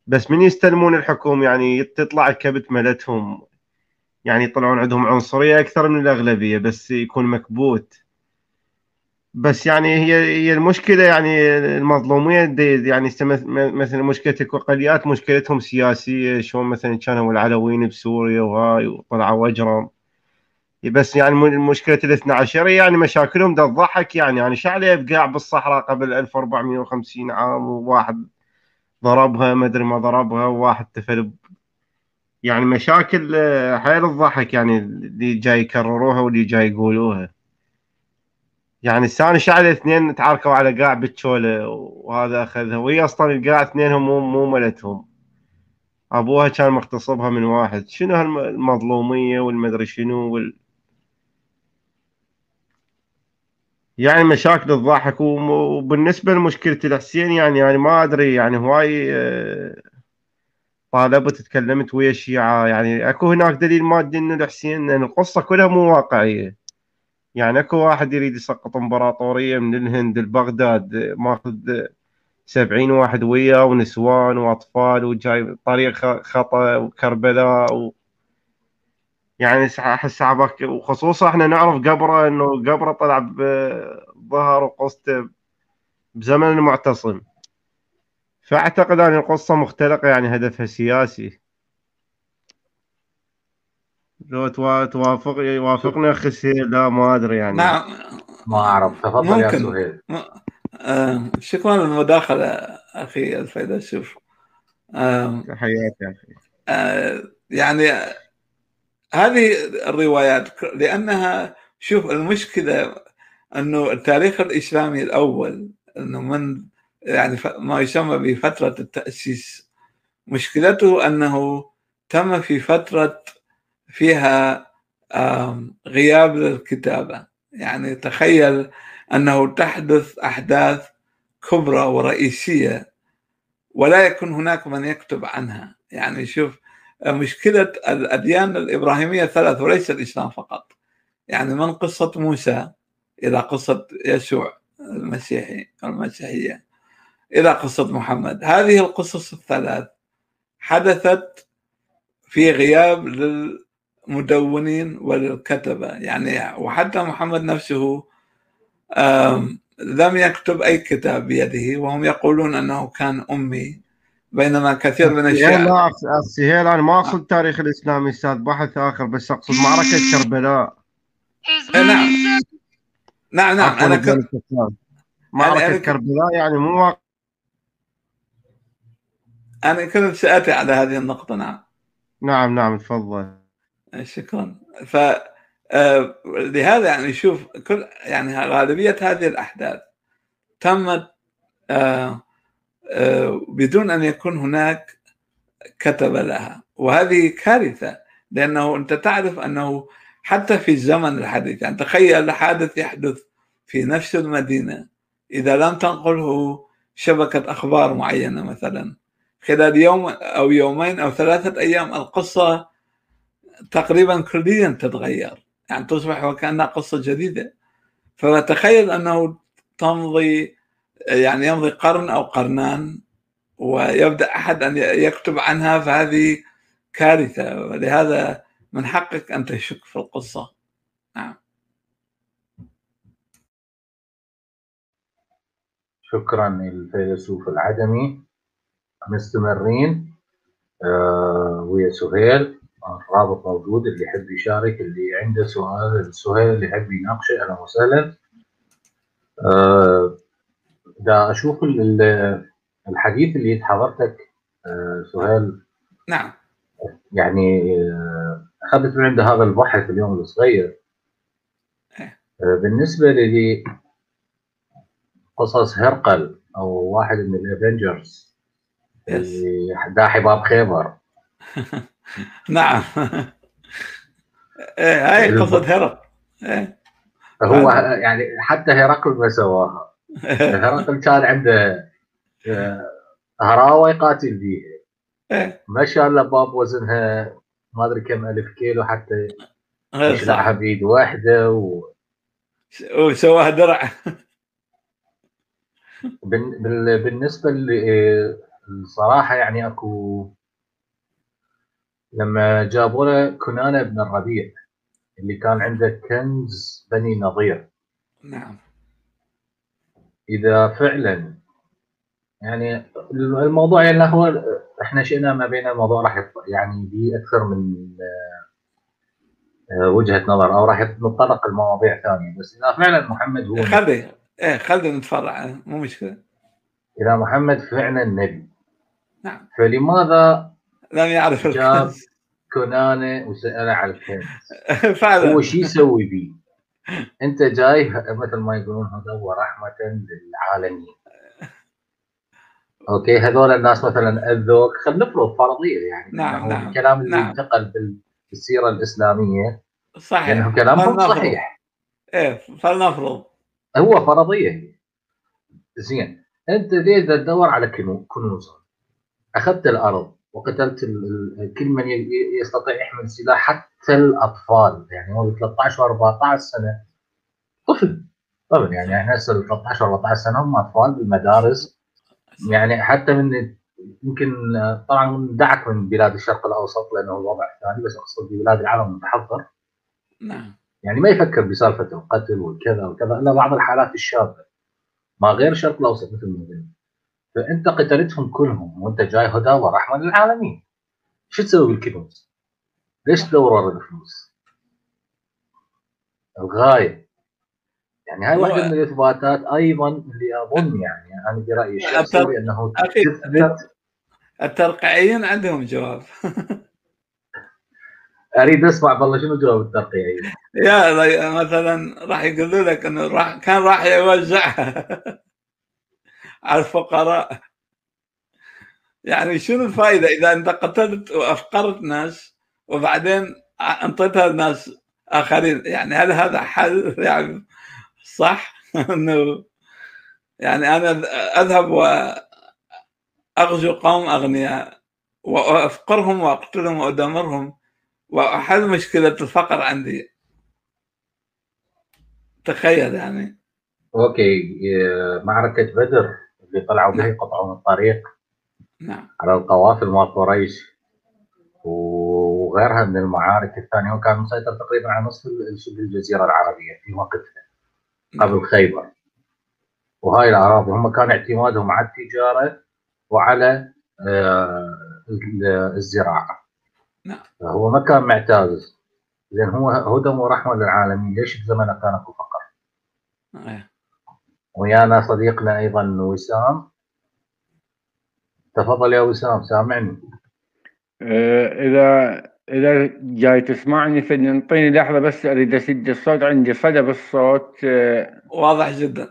بس من يستلمون الحكم يعني تطلع الكبت ملتهم يعني يطلعون عندهم عنصرية أكثر من الأغلبية بس يكون مكبوت. بس يعني هي هي المشكلة يعني المظلومية يعني مثلا مشكلة الاقليات مشكلتهم سياسية شلون مثلا كانوا العلويين بسوريا وهاي وطلعوا وجرم بس يعني مشكلة الاثنى عشرية يعني مشاكلهم ده تضحك يعني. يعني شعلي بقاع بالصحراء قبل 1450 عام وواحد ضربها ما أدري ما ضربها وواحد تفل يعني مشاكل حيل تضحك يعني اللي جاي يكرروها واللي جاي يقولوها. يعني الثاني شعل الاثنين تعاركوا على قاع بتشولة وهذا أخذها. وهي أصلا القاع اثنينهم مو مو ملتهم. أبوها كان مغتصبها من واحد. شنو هالمظلوميه والمدري شنو وال يعني مشاكل تضحك وبالنسبة لمشكلة الحسين يعني يعني ما أدري. يعني هواي آه، طالبت تكلمت ويا الشيعه يعني أكو هناك دليل مادي انه الحسين إن القصة كلها مو واقعية. يعني اكو واحد يريد يسقط امبراطوريه من الهند لبغداد ماخذ سبعين واحد وياه ونسوان وأطفال وجاي طريق خطأ وكربلاء و... يعني أحس عبك وخصوصا إحنا نعرف قبره إنه قبره طلع بظهر وقصته بزمن المعتصم فأعتقد أن القصة مختلقة يعني هدفها سياسي. لو توافق يوافقنا أخي سهيل لا ما أدري يعني. نعم ما أعرف. تفضل يا سهيل. آه شكرا للمداخلة أخي الفيلسوف آه تحياتي يا أخي. آه يعني هذه الروايات لأنها شوف المشكلة أنه التاريخ الإسلامي الأول أنه من يعني ما يسمى بفترة التأسيس. مشكلته أنه تم في فترة فيها غياب للكتابة. يعني تخيل أنه تحدث أحداث كبرى ورئيسية ولا يكون هناك من يكتب عنها. يعني شوف مشكلة الأديان الإبراهيمية ثلاث وليس الإسلام فقط. يعني من قصة موسى إلى قصة يسوع المسيحي المسيحية إلى قصة محمد. هذه القصص الثلاث حدثت في غياب لل مدونين والكتبة يعني وحتى محمد نفسه لم يكتب أي كتاب بيده وهم يقولون أنه كان أمي بينما كثير من الشيعة لا سهيل أنا ما أقصد التاريخ الإسلامي أستاذ بحث آخر بس أقصد معركة كربلاء. إيه، نعم. نعم نعم. أنا كنت معركة أنا كربلاء يعني مو أنا كنت سأتي على هذه النقطة نعم. نعم نعم تفضل. شكرا ف آه، لهذا يعني شوف كل يعني غالبية هذه الأحداث تمت آه، آه، بدون أن يكون هناك كتب لها. وهذه كارثة لأنه أنت تعرف أنه حتى في الزمن الحديث يعني تخيل حادث يحدث في نفس المدينة إذا لم تنقله شبكة أخبار معينة مثلا خلال يوم أو يومين أو ثلاثة أيام القصة تقريبا كليا تتغير. يعني تصبح وكأنها قصة جديدة. فتخيل أنه تمضي يعني يمضي قرن أو قرنان ويبدأ أحد أن يكتب عنها فهذه كارثة. ولهذا من حقك أن تشك في القصة. نعم. شكرا للفيلسوف العدمي مستمرين آه ويا سهيل. الرابط موجود اللي يحب يشارك اللي عنده سؤال سهيل اللي يحب يناقشه أهلا وسهلا. آه دا أشوف الحديث اللي حضرتك آه سهيل نعم. يعني آه أخذت من عند هذا البحث اليوم الصغير. إيه. آه بالنسبة لي قصص هرقل أو واحد من الافنجرز اللي داحي باب خيبر. *laughs* *laughs* نعم. إيه هاي قصة هرقل إيه. هو يعني حتى هرقل ما سواها. *laughs* هرقل كان عنده هراوة يقاتل بيها إيه. ما شاء الله باب وزنها ما أدري كم ألف كيلو حتى يشلعها بإيد واحدة و... وسواها درع. بالنسبة الصراحة يعني أكو لما جابوا له كنانة بن الربيع اللي كان عنده كنز بني نظير. نعم. إذا فعلا يعني الموضوع يعني هو إحنا شئنا ما بين الموضوع راح يعني به أكثر من وجهة نظر أو راح نتطرق لمواضيع ثانية. بس إذا فعلا محمد هو خلي إيه خلينا نتفرع مو مشكلة. إذا محمد فعلا نبي. نعم. فلماذا لم يعرف جاب الكنز كنانه وسأله على الكنز *laughs* فعلا. هو شو يسوي بيه؟ انت جاي مثل ما يقولون هذا هو رحمة للعالمين. أوكي هذول الناس مثلا اذوك خلينا نفرض فرضية يعني. نعم، نعم، الكلام اللي نعم. انتقل بالسيرة الإسلامية. صحيح. لأنه كلامهم. صحيح. إيه فلنفرض. هو فرضية. زين. انت ذي تدور على كنو- كنوز؟ أخذت الأرض. وقتلت كل من يستطيع يحمل سلاح حتى الأطفال. يعني هو 13 و14 سنة. طفل. طفل. يعني إحنا هسه ال 13 و 14 سنة هم أطفال بالمدارس. يعني حتى من يمكن طبعا دعك من بلاد الشرق الأوسط لأنه الوضع ثاني بس أقصد ببلاد العالم المتحضر. نعم. يعني ما يفكر بسالفة القتل والكذا وكذا. إلا بعض الحالات الشاذه ما غير الشرق الأوسط مثل ما قلنا فأنت قتلتهم كلهم وأنت جاي هدى ورحمة للعالمين. شو تسوي بالكنوز؟ ليش تدور ورا الفلوس؟ الغاية. يعني هاي واحدة من الإثباتات أيضا اللي أظن يعني أنا برأيي الشخصي أنه تثبت الترقيعيين عندهم جواب. أريد أسمع والله شنو جواب الترقيعي يا مثلا راح يقولوا لك إنه راح كان راح يوزعها. على الفقراء. يعني شنو الفائده إذا انت قتلت وأفقرت ناس وبعدين أنطيتها لناس آخرين؟ يعني هل هذا حل؟ *laughs* يعني صح؟ *laughs* إنه يعني أنا أذهب وأغزو قوم أغنياء وأفقرهم وأقتلهم وأدمرهم وأحل مشكلة الفقر عندي. تخيل يعني. أوكي آه، معركة بدر. اللي طلعوا بها يقطعون الطريق نعم. على القوافل مال قريش. وغيرها من المعارك الثانية وكان مسيطر تقريبا على نصف شبه الجزيرة العربية في وقتها قبل خيبر. وهاي الاراضي هم كان اعتمادهم على التجارة وعلى آه، ال- الزراعة. نعم. فهو ما كان معتاز لأن هو هدى ورحمة للعالمين. ليش بزمنه كان أكو فقر؟ إيه. ويانا صديقنا أيضا وسام. تفضل يا وسام سامعني. آه، إذا إذا جاي تسمعني فانطيني لحظة بس أريد أسد الصوت عندي صدى بالصوت آه، واضح جدا.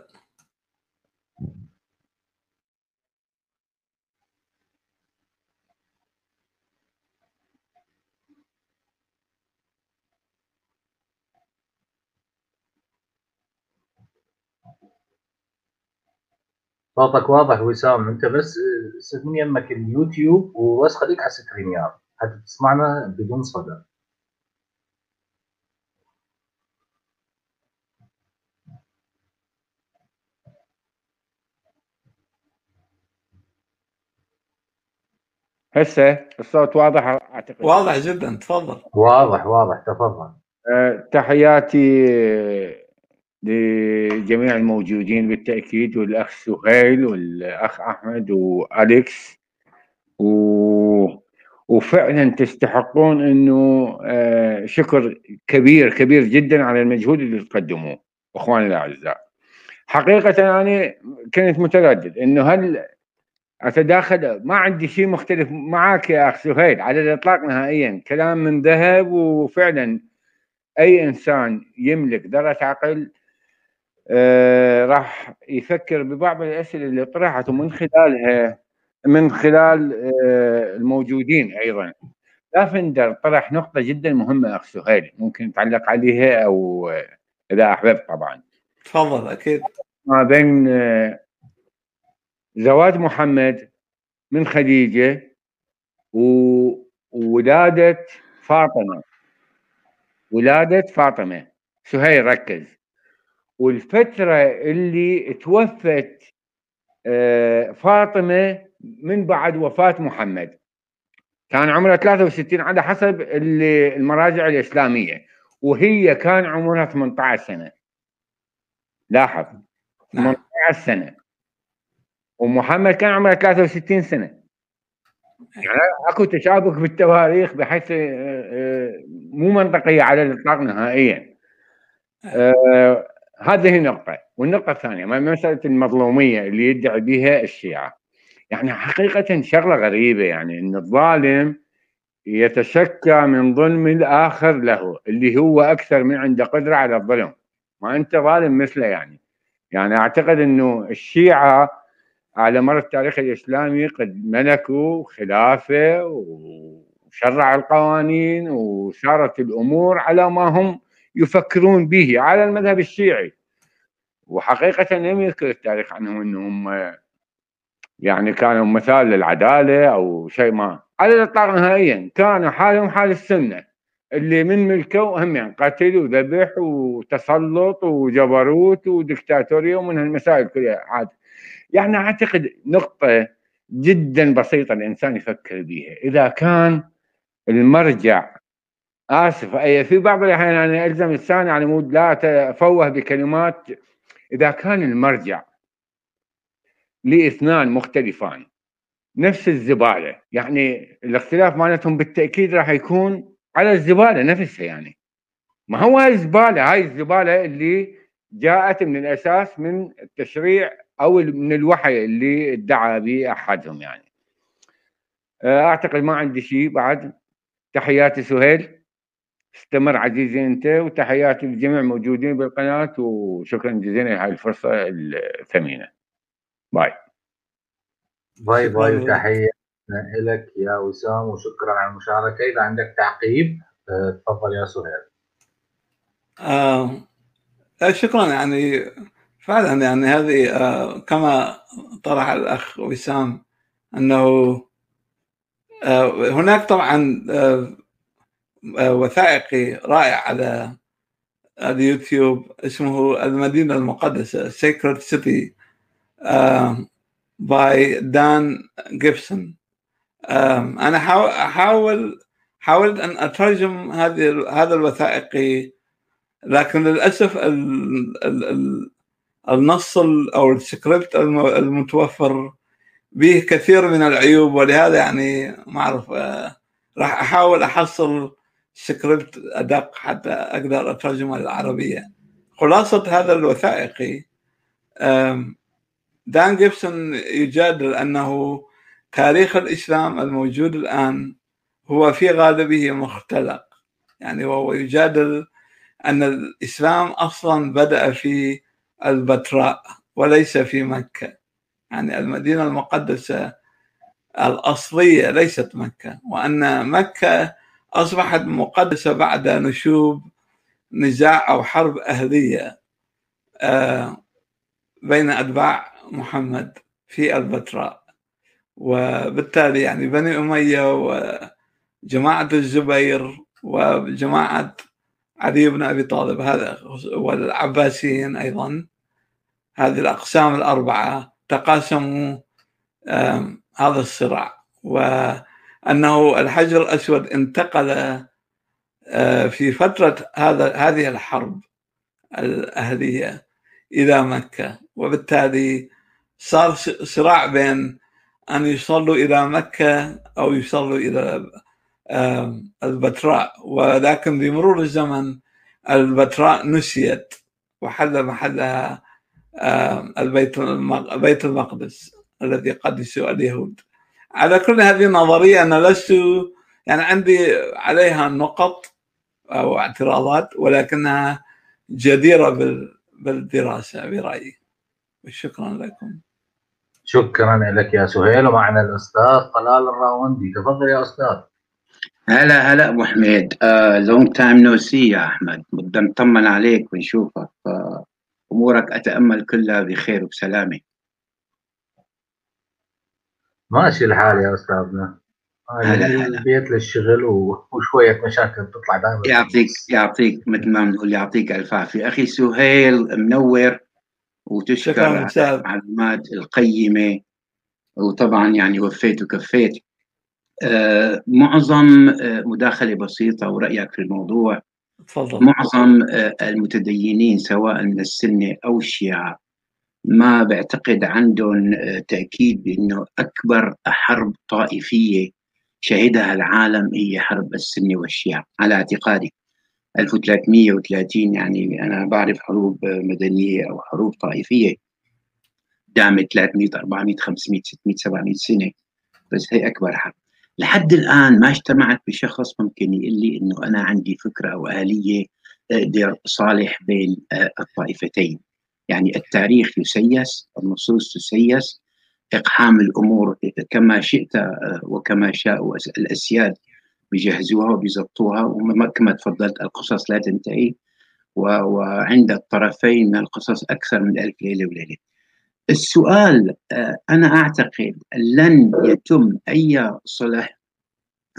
صوتك واضح وسام. أنت بس سد من يمك اليوتيوب وبس خليك على ستريم يارد حتى تسمعنا بدون صدى. هسه الصوت واضح أعتقد؟ واضح جدا تفضل. واضح واضح تفضل. أه، تحياتي لجميع الموجودين بالتأكيد والأخ سهيل والأخ أحمد وأليكس. و... وفعلا تستحقون إنه أه، شكر كبير كبير جدا على المجهود اللي تقدموه إخواني الأعزاء. حقيقة أنا كنت متردد إنه هل أتداخل؟ ما عندي شيء مختلف معك يا أخ سهيل على الإطلاق نهائيا. كلام من ذهب وفعلا أي إنسان يملك ذره عقل آه راح يفكر ببعض الأسئلة اللي طرحت ومن خلالها من خلال آه الموجودين أيضا. لافندر طرح نقطة جدا مهمة أخ سهيل ممكن تعلق عليها أو إذا أحببت طبعا. تفضل أكيد. ما بين آه، زواج محمد من خديجة وولادة فاطمة. ولادة فاطمة. سهيل ركز. والفترة اللي توفت آه، فاطمة من بعد وفاة محمد. كان عمرها 63 على حسب المراجع الإسلامية. وهي كان عمرها 18 سنة. لاحظ. 18 نعم. سنة. ومحمد كان عمره 63 سنة. يعني أكو تشابك بالتواريخ بحيث آه، آه، مو منطقية على الإطلاق نهائيا. آه هذه نقطة والنقطة الثانية مسألة المظلومية اللي يدعي بها الشيعة. يعني حقيقة شغلة غريبة يعني أن الظالم يتشكى من ظلم الآخر له اللي هو أكثر من عنده قدرة على الظلم. ما أنت ظالم مثله يعني. يعني أعتقد أنه الشيعة على مر التاريخ الإسلامي قد ملكوا خلافة وشرع القوانين وسارت الأمور على ما هم يفكرون به على المذهب الشيعي. وحقيقة لم يذكر التاريخ عنهم أنهم يعني كانوا مثال للعدالة أو شيء ما. على الإطلاق نهائيا كانوا حالهم حال السنة. اللي من ملكه هم يعني قتل وذبح وتسلط وجبروت ودكتاتورية ومن هالمسائل كلها عاد. يعني أعتقد نقطة جدا بسيطة الإنسان يفكر بها إذا كان المرجع آسف. أي في بعض الأحيان أنا ألزم لساني على مود لا أتفوه بكلمات إذا كان المرجع لإثنان مختلفان نفس الزبالة. يعني الاختلاف مالتهم بالتأكيد راح يكون على الزبالة نفسها يعني. ما هو الزبالة؟ هاي الزبالة اللي جاءت من الأساس من التشريع أو من الوحي اللي ادعى به أحدهم يعني. آه، أعتقد ما عندي شيء بعد. تحياتي سهيل. استمر عزيزي أنت وتحياتي للجميع الموجودين بالقناة وشكرا جزيلا لهذه الفرصة الثمينة. bye. bye bye تحيه لك يا وسام وشكرا على المشاركة. إذا عندك تعقيب آه، تفضل يا سهيل. آه شكرا. يعني فعلا يعني هذه آه، كما طرح الأخ وسام أنه آه، هناك طبعا آه، وثائقي رائع على اليوتيوب اسمه المدينة المقدسة Sacred City by Dan Gibson أنا احاول حاولت أن أترجم هذه هذا الوثائقي لكن للأسف ال ال النص أو السكريبت المتوفر به كثير من العيوب ولهذا يعني ما أعرف آه، راح أحاول أحصل سكريبت أدق حتى أقدر اترجمه للعربيه خلاصة هذا الوثائقي دان جيبسون يجادل أنه تاريخ الإسلام الموجود الآن هو في غالبه مختلق. يعني وهو يجادل أن الإسلام أصلا بدأ في البتراء وليس في مكة. يعني المدينة المقدسة الأصلية ليست مكة وأن مكة أصبحت مقدسة بعد نشوب نزاع أو حرب أهلية آه، بين أتباع محمد في البتراء. وبالتالي يعني بني أمية وجماعة الزبير وجماعة علي بن أبي طالب هذا والعباسيين أيضا هذه الأقسام الأربعة تقاسموا هذا الصراع. وأنه الحجر الأسود انتقل آه، في فترة هذا هذه الحرب الأهلية إلى مكة. وبالتالي صار صراع بين أن يصلوا إلى مكة أو يصلوا إلى البتراء. ولكن بمرور الزمن البتراء نسيت وحل محلها البيت بيت المقدس الذي قدسه اليهود. على كل هذه النظرية أنا لست يعني عندي عليها نقط أو اعتراضات ولكنها جديرة بالدراسة برأيي. وشكرا لكم. شكرا لك يا سهيل ومعنا الأستاذ طلال الراوندي. تفضل يا أستاذ. هلا هلا أبو حميد. long time no see يا أحمد. بدنا نطمن عليك ونشوفك. uh, أمورك أتأمل كلها بخير وبسلامة. ماشي الحال يا أستاذنا. البيت للشغل وشوية مشاكل تطلع دائما. يعطيك يعطيك مثل ما بنقول يعطيك ألف عافية. أخي سهيل منور وتشكر على المعلومات القيمة. وطبعا يعني وفيت وكفيت. آه معظم آه مداخلة بسيطة ورأيك في الموضوع. تفضل. معظم آه المتدينين سواء من السنة أو الشيعة ما بعتقد عندهم آه، تأكيد بأنه أكبر حرب طائفية شهدها العالم هي حرب السنة والشيعه على اعتقادي 1330 يعني أنا بعرف حروب مدنية أو حروب طائفية دامت 300 400 500 600 700 سنة بس هي أكبر حرب. لحد الآن ما اجتمعت بشخص ممكن يقول لي إنه أنا عندي فكرة أو اليه أقدر صالح بين آه، الطائفتين. يعني التاريخ يسيس النصوص تسيس إقحام الأمور كما شئت آه، وكما شاء الأسياد بيجهزوها وبيزبطوها وكما تفضلت القصص لا تنتهي وعند الطرفين من القصص أكثر من ألف ليلة وليلة. السؤال آه، أنا أعتقد لن يتم أي صلح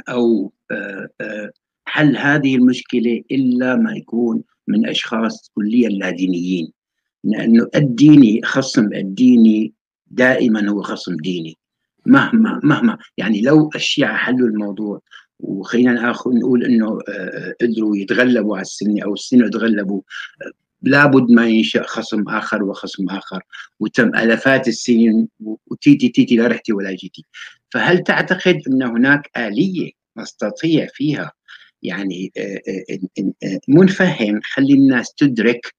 أو آه، حل هذه المشكلة إلا ما يكون من أشخاص كليا لا دينيين لأنه الديني خصم الديني دائما هو خصم ديني. مهما مهما يعني لو الشيعة حلوا الموضوع وخلينا نقول إنه آه، قدروا يتغلبوا على السنة أو السنة تغلبوا لابد ما ينشأ خصم آخر وخصم آخر. وتم الافات السنين وتيتي تيتي لا رحتي ولا جيتي. فهل تعتقد إن هناك آلية نستطيع فيها؟ يعني آه، آه، منفهم خلي الناس تدرك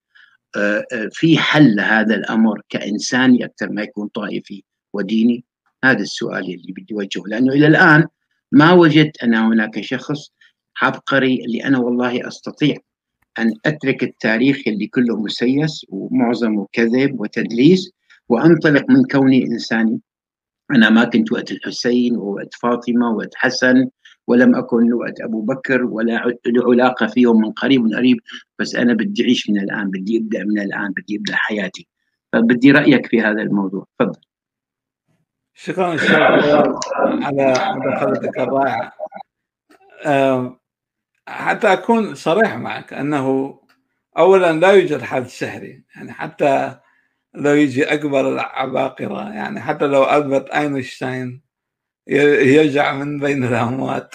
في حل هذا الأمر كانساني أكثر ما يكون طائفي وديني؟ هذا السؤال اللي بدي أوجهه لأنه إلى الآن ما وجدت انا هناك شخص عبقري اللي أنا والله أستطيع أن أترك التاريخ اللي كله مسيس ومعظمه كذب وتدليس وأنطلق من كوني إنساني. أنا ما كنت وقت الحسين ووقت فاطمة ووقت حسن ولم أكن وقت أبو بكر ولا له علاقة فيهم من قريب من قريب بس أنا بدي أعيش من الآن بدي أبدأ من الآن بدي أبدأ حياتي. فبدي رأيك في هذا الموضوع. تفضل. شكرا على مداخلتك الرائعه حتى أكون صريح معك أنه اولا لا يوجد حد سحري يعني حتى لو يجي أكبر العباقرة يعني حتى لو ألبرت أينشتاين يرجع من بين الأموات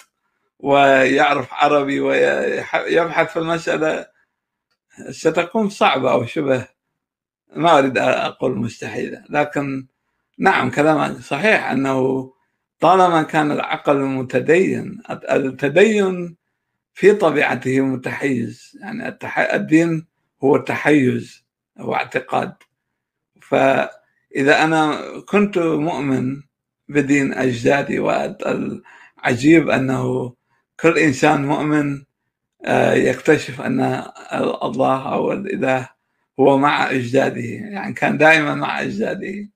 ويعرف عربي ويبحث في المسألة. ستكون صعبة أو شبه. ما أريد أقول مستحيلة لكن نعم كلامك صحيح أنه طالما كان العقل متدين التدين في طبيعته متحيز. يعني الدين هو تحيز هو اعتقاد فإذا أنا كنت مؤمن بدين أجدادي والعجيب أنه كل إنسان مؤمن آه، يكتشف أن الله أو الإله هو مع أجداده. يعني كان دائما مع أجداده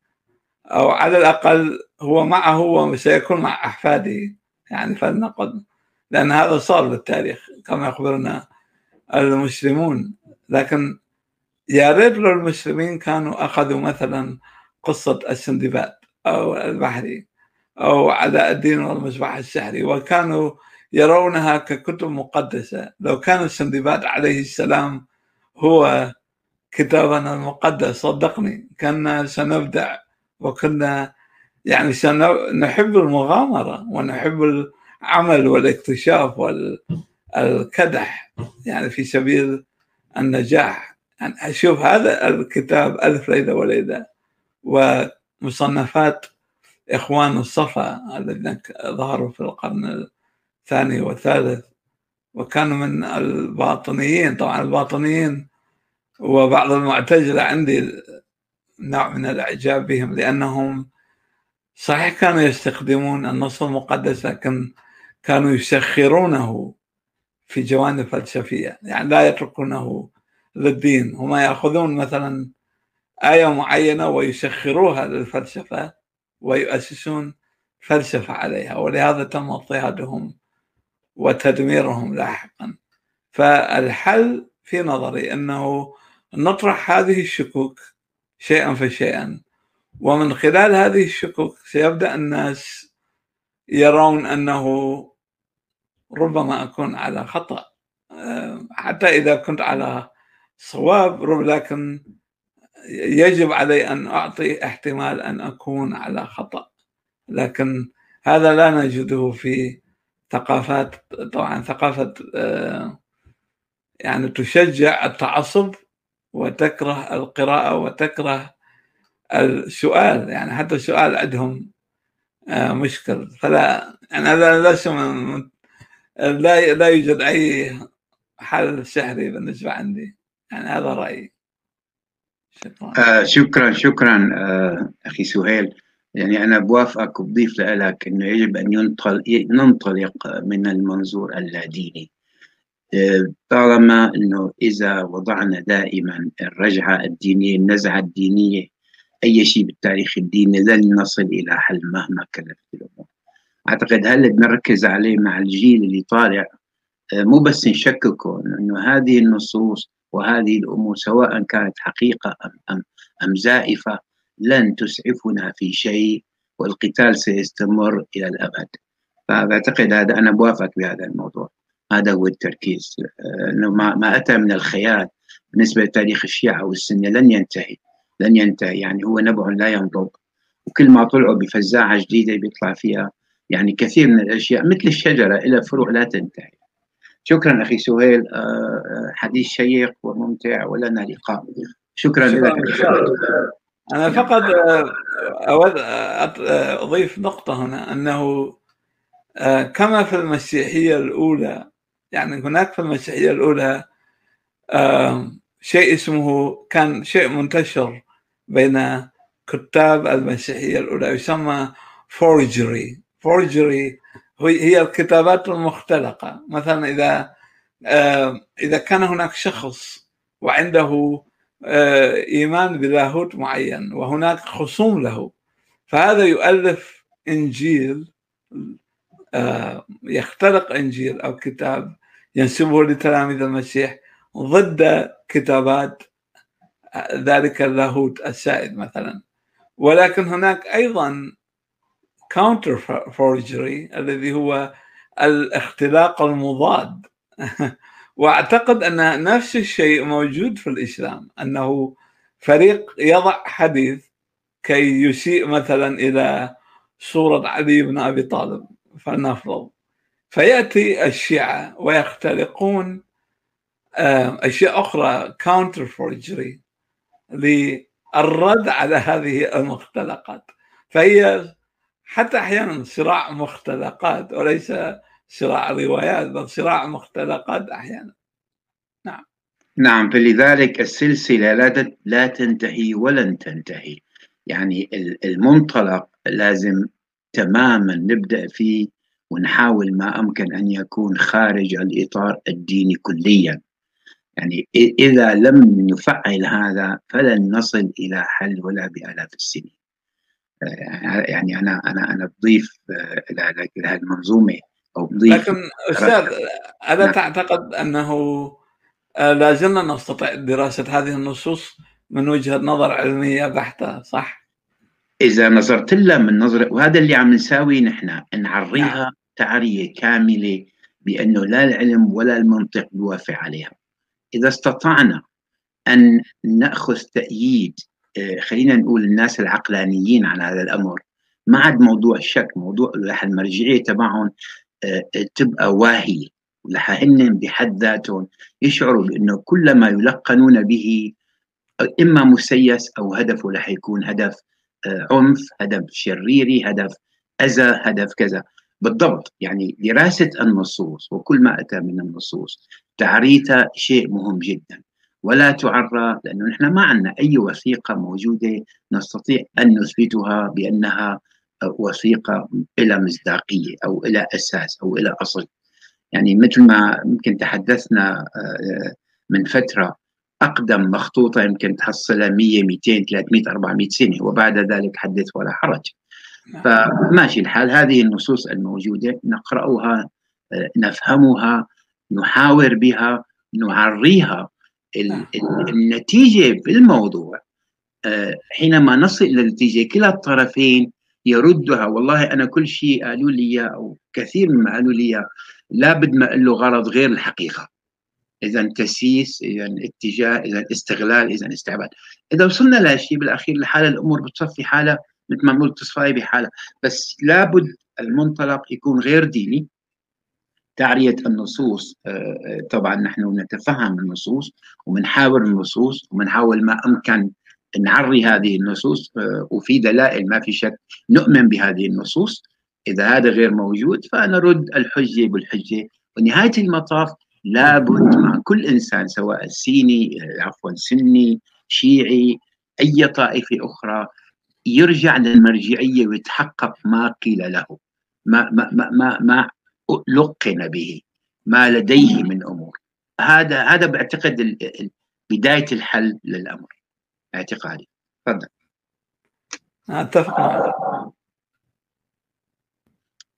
أو على الأقل هو معه وسيكون مع أحفاده. يعني فلنقل لأن هذا صار بالتاريخ كما يخبرنا المسلمون. لكن يا ريت لو المسلمين كانوا أخذوا مثلا قصة السندباد. أو البحري أو عداء الدين والمصباح السحري. وكانوا يرونها ككتب مقدسة. لو كان السندباد عليه السلام هو كتابنا المقدس صدقني كنا سنبدع وكنا يعني نحب المغامرة ونحب العمل والاكتشاف والكدح يعني في سبيل النجاح. يعني أشوف هذا الكتاب ألف ليلة وليلة. ومصنفات إخوان الصفا الذين ظهروا في القرن الثاني والثالث وكانوا من الباطنيين. طبعا الباطنيين وبعض المعتزلة عندي نوع من الإعجاب بهم لأنهم صحيح كانوا يستخدمون النص المقدس لكن كانوا يسخرونه في جوانب فلسفية يعني لا يتركونه للدين. هم يأخذون مثلا آية معينة ويسخروها للفلسفة ويؤسسون فلسفة عليها ولهذا تم اضطهادهم وتدميرهم لاحقا. فالحل في نظري أنه نطرح هذه الشكوك شيئا فشيئا ومن خلال هذه الشكوك سيبدأ الناس يرون أنه ربما أكون على خطأ حتى إذا كنت على صواب لكن يجب علي أن أعطي احتمال أن أكون على خطأ. لكن هذا لا نجده في ثقافات طبعا ثقافة يعني تشجع التعصب وتكره القراءة وتكره السؤال. يعني حتى السؤال عندهم مشكل. فلا يعني هذا ليس لا لا يوجد أي حل سحري بالنسبة عندي. يعني هذا شكرا آه شكرا. شكرا آه أخي سهيل. يعني أنا بوافقك وبضيف لك إنه يجب أن ينطلق ننطلق من المنظور اللاديني آه طالما إنه إذا وضعنا دائما الرجعة الدينية النزعة الدينية أي شيء بالتاريخ الديني لن نصل إلى حل مهما كلفت الأمور. أعتقد هل بنركز عليه مع الجيل اللي طالع؟ آه مو بس نشككه إنه هذه النصوص وهذه الأمور سواء كانت حقيقة ام ام, أم زائفة لن تسعفنا في شيء والقتال سيستمر إلى الأبد. فبعتقد هذا أنا بوافق بهذا الموضوع. هذا هو التركيز. إنه ما, ما أتى من الخيال. بالنسبة لتاريخ الشيعة والسنة لن ينتهي. لن ينتهي. يعني هو نبع لا ينضب وكل ما طلعوا بفزاعة جديدة بيطلع فيها يعني كثير من الأشياء مثل الشجرة إلى فروع لا تنتهي. شكرا أخي سهيل حديث شيق وممتع ولنا لقاء شكرا, شكرا لك. أنا فقط أود أضيف نقطة هنا أنه كما في المسيحية الأولى يعني هناك في المسيحية الأولى شيء اسمه كان شيء منتشر بين كتاب المسيحية الأولى يسمى forgery forgery هي الكتابات المختلقة. مثلا إذا إذا كان هناك شخص وعنده إيمان بلاهوت معين وهناك خصوم له فهذا يؤلف إنجيل يختلق إنجيل أو كتاب ينسبه لتلاميذ المسيح ضد كتابات ذلك اللاهوت السائد مثلا. ولكن هناك أيضا counter forgery الذي هو الاختلاق المضاد. *laughs* واعتقد أن نفس الشيء موجود في الإسلام أنه فريق يضع حديث كي يسيء مثلا إلى صورة علي بن أبي طالب فلنفرض. فيأتي الشيعة ويختلقون أشياء أخرى counter forgery للرد على هذه المختلقات. فهي حتى أحيانا صراع مختلقات وليس صراع روايات بل صراع مختلقات أحيانا. نعم. نعم فلذلك السلسلة لا لا تنتهي ولن تنتهي. يعني المنطلق لازم تماما نبدأ فيه ونحاول ما أمكن أن يكون خارج الإطار الديني كليا. يعني إذا لم نفعل هذا فلن نصل إلى حل ولا بآلاف السنين. يعني أنا أنا أنا بضيف إلى هذه المنظومة أو بضيف لكن أستاذ الا نعم. تعتقد أنه لا زلنا نستطيع دراسة هذه النصوص من وجهة نظر علمية بحتة صح؟ إذا نظرت لها من نظره وهذا اللي عم نساوي نحن نعريها تعرية كاملة بأنه لا العلم ولا المنطق بيوافق عليها إذا استطعنا أن نأخذ تأييد آه، خلينا نقول الناس العقلانيين على هذا الأمر. ما عاد موضوع الشك موضوع رح المرجعية تبعهم آه، تبقى واهية. ورح هن بحد ذاتهم يشعروا بأنه كل ما يلقنون به إما مسيس أو هدفه رح يكون هدف آه، عنف هدف شريري هدف أذى هدف كذا. بالضبط يعني دراسة النصوص وكل ما أتى من النصوص تعريتها شيء مهم جدا. ولا تعرى لأنه نحن ما عندنا أي وثيقة موجودة نستطيع أن نثبتها بأنها وثيقة إلى مصداقية أو إلى أساس أو إلى أصل يعني مثل ما يمكن تحدثنا آه، من فترة أقدم مخطوطة يمكن تحصلها 100 200 300 400 سنة وبعد ذلك حدث ولا حرج نعم. فماشي الحال هذه النصوص الموجودة نقرأها آه، نفهمها نحاور بها نعريها. النتيجة في الموضوع آه، حينما نصل إلى النتيجة كلا الطرفين يردها. والله أنا كل شيء قالوا لي أو كثير مما قالوا لي لابد ما له غرض غير الحقيقة. إذا تسييس إذا اتجاه إذا استغلال إذا استعباد. إذا وصلنا لهالشيء بالأخير لحاله الأمور بتصفي حالة مثل ما تصفي بحالة. بس لابد المنطلق يكون غير ديني. تعرية النصوص آه، آه، طبعا نحن نتفهم النصوص ومنحاور النصوص ومنحاول ما أمكن نعري هذه النصوص آه، وفي دلائل ما في شك نؤمن بهذه النصوص. إذا هذا غير موجود فنرد الحجة بالحجة. ونهاية المطاف لابد مع كل إنسان سواء سيني عفوا سني شيعي أي طائفة أخرى يرجع للمرجعية ويتحقق ما قيل له. ما ما ما ما, ما لقن به ما لديه من أمور. هذا هذا بعتقد بداية الحل للأمر. اعتقادي. تفضل. أتفق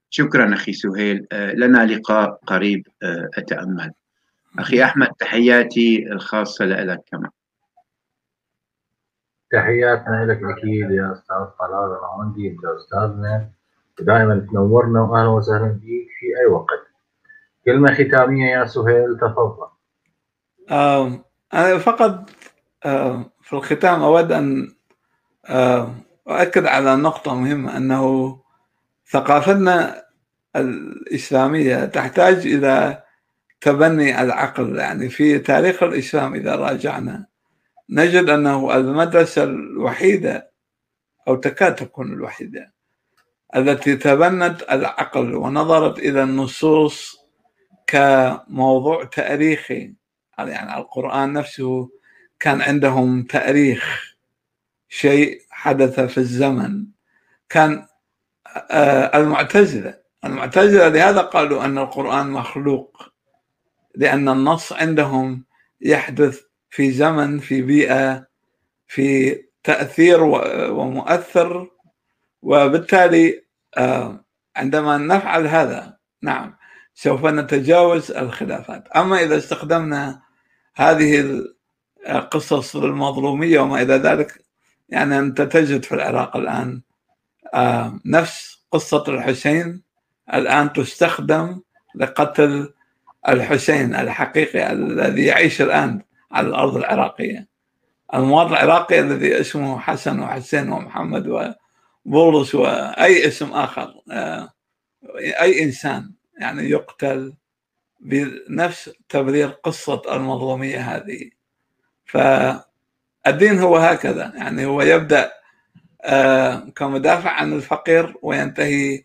شكرا أخي سهيل. آه، لنا لقاء قريب آه، أتأمل. أخي أحمد تحياتي الخاصة لك كمان تحياتنا لك أكيد يا أستاذ طلال العوندي انت استاذنا دائما تنورنا واهلا وسهلا بك في أي وقت. كلمة ختامية يا سهيل تفضل. أنا فقط في الختام أود أن أؤكد على نقطة مهمة أنه ثقافتنا الإسلامية تحتاج إلى تبني العقل. يعني في تاريخ الإسلام إذا راجعنا نجد أنه المدرسة الوحيدة أو تكاد تكون الوحيدة التي تبنت العقل ونظرت إلى النصوص كموضوع تاريخي. يعني القرآن نفسه كان عندهم تاريخ شيء حدث في الزمن. كان آه، المعتزلة المعتزلة لهذا قالوا أن القرآن مخلوق لأن النص عندهم يحدث في زمن في بيئة في تأثير ومؤثر وبالتالي آه، عندما نفعل هذا نعم سوف نتجاوز الخلافات. أما إذا استخدمنا هذه القصص المظلومية وما إلى ذلك يعني أنت تجد في العراق الآن آه، نفس قصة الحسين الآن تستخدم لقتل الحسين الحقيقي الذي يعيش الآن على الأرض العراقية. المواطن العراقي الذي اسمه حسن وحسين ومحمد وبولس وأي اسم آخر آه، أي إنسان يعني يقتل بنفس تبرير قصة المظلومية هذه. فالدين هو هكذا يعني هو يبدأ آه، كمدافع عن الفقير وينتهي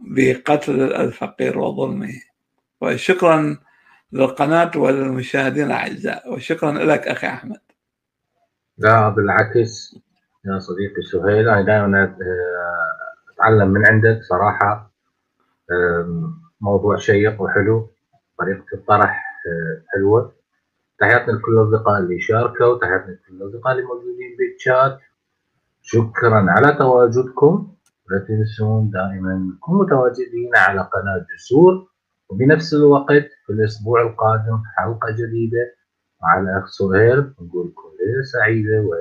بقتل الفقير وظلمه. وشكرا للقناة وللمشاهدين الأعزاء وشكرا لك أخي أحمد. لا بالعكس. يا صديقي سهيل أنا دائما آه، أتعلم من عندك صراحة موضوع شيق وحلو طريقة الطرح آه، حلوة. تحياتنا لكل الأصدقاء اللي شاركوا تحياتنا لكل الأصدقاء اللي موجودين بالشات شكرا على تواجدكم. لا تنسون دائما نكون متواجدين على قناة جسور. وبنفس الوقت في الأسبوع القادم حلقة جديدة مع الأخ سهيل. نقول لكم ليلة سعيدة و